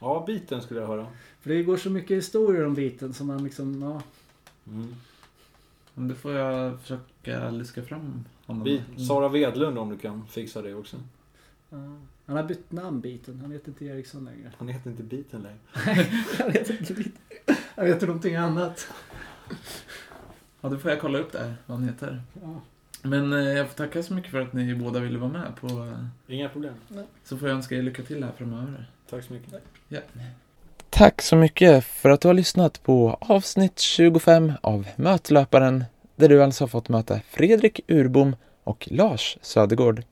Ja, biten skulle jag höra. För det går så mycket historier om biten som man liksom... Ja, Mm. Men Då får jag försöka luska fram honom. Bit, Mm. Sara Wedlund om du kan fixa det också. ja. Han har bytt namn biten. Han heter inte Eriksson längre. Han heter inte biten längre. Jag vet inte. biten. Jag vet någonting annat. Ja, då får jag kolla upp det här, vad han heter. Ja. Men eh, jag får tacka så mycket för att ni båda ville vara med på... eh, Inga problem. Så får jag önska er lycka till här framöver. Tack så mycket. Ja. Tack så mycket för att du har lyssnat på avsnitt 25 av Mötlöparen där du alltså har fått möta Fredrik Urbom och Lars Södergård.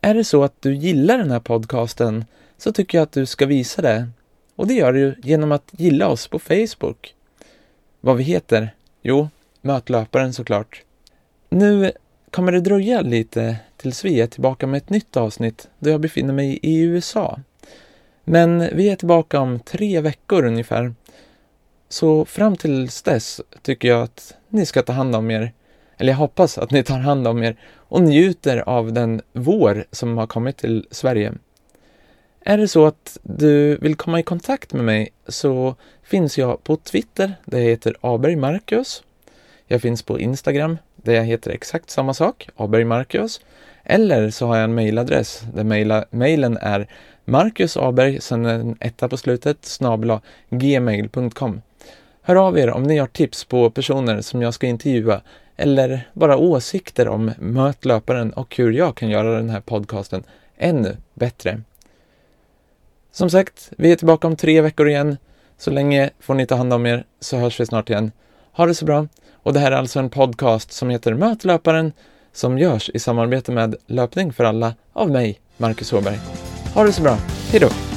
Är det så att du gillar den här podcasten så tycker jag att du ska visa det. Och det gör du genom att gilla oss på Facebook. Vad vi heter? Jo, Mötlöparen såklart. Nu kommer det dröja lite tills vi är tillbaka med ett nytt avsnitt då jag befinner mig i USA. Men vi är tillbaka om tre veckor ungefär. Så fram tills dess tycker jag att ni ska ta hand om er. Eller jag hoppas att ni tar hand om er och njuter av den vår som har kommit till Sverige. Är det så att du vill komma i kontakt med mig så finns jag på Twitter där jag heter Aberg Marcus. Jag finns på Instagram där jag heter exakt samma sak, Aberg Marcus. Eller så har jag en mailadress där mejlen är Marcus Aberg, sen en etta på slutet, snabla gmail.com. Hör av er om ni har tips på personer som jag ska intervjua eller bara åsikter om Mötlöparen och hur jag kan göra den här podcasten ännu bättre. Som sagt, vi är tillbaka om tre veckor igen. Så länge får ni ta hand om er så hörs vi snart igen. Ha det så bra. Och det här är alltså en podcast som heter Mötlöparen som görs i samarbete med Löpning för alla av mig, Marcus Åberg. Ha det så bra. Hejdå!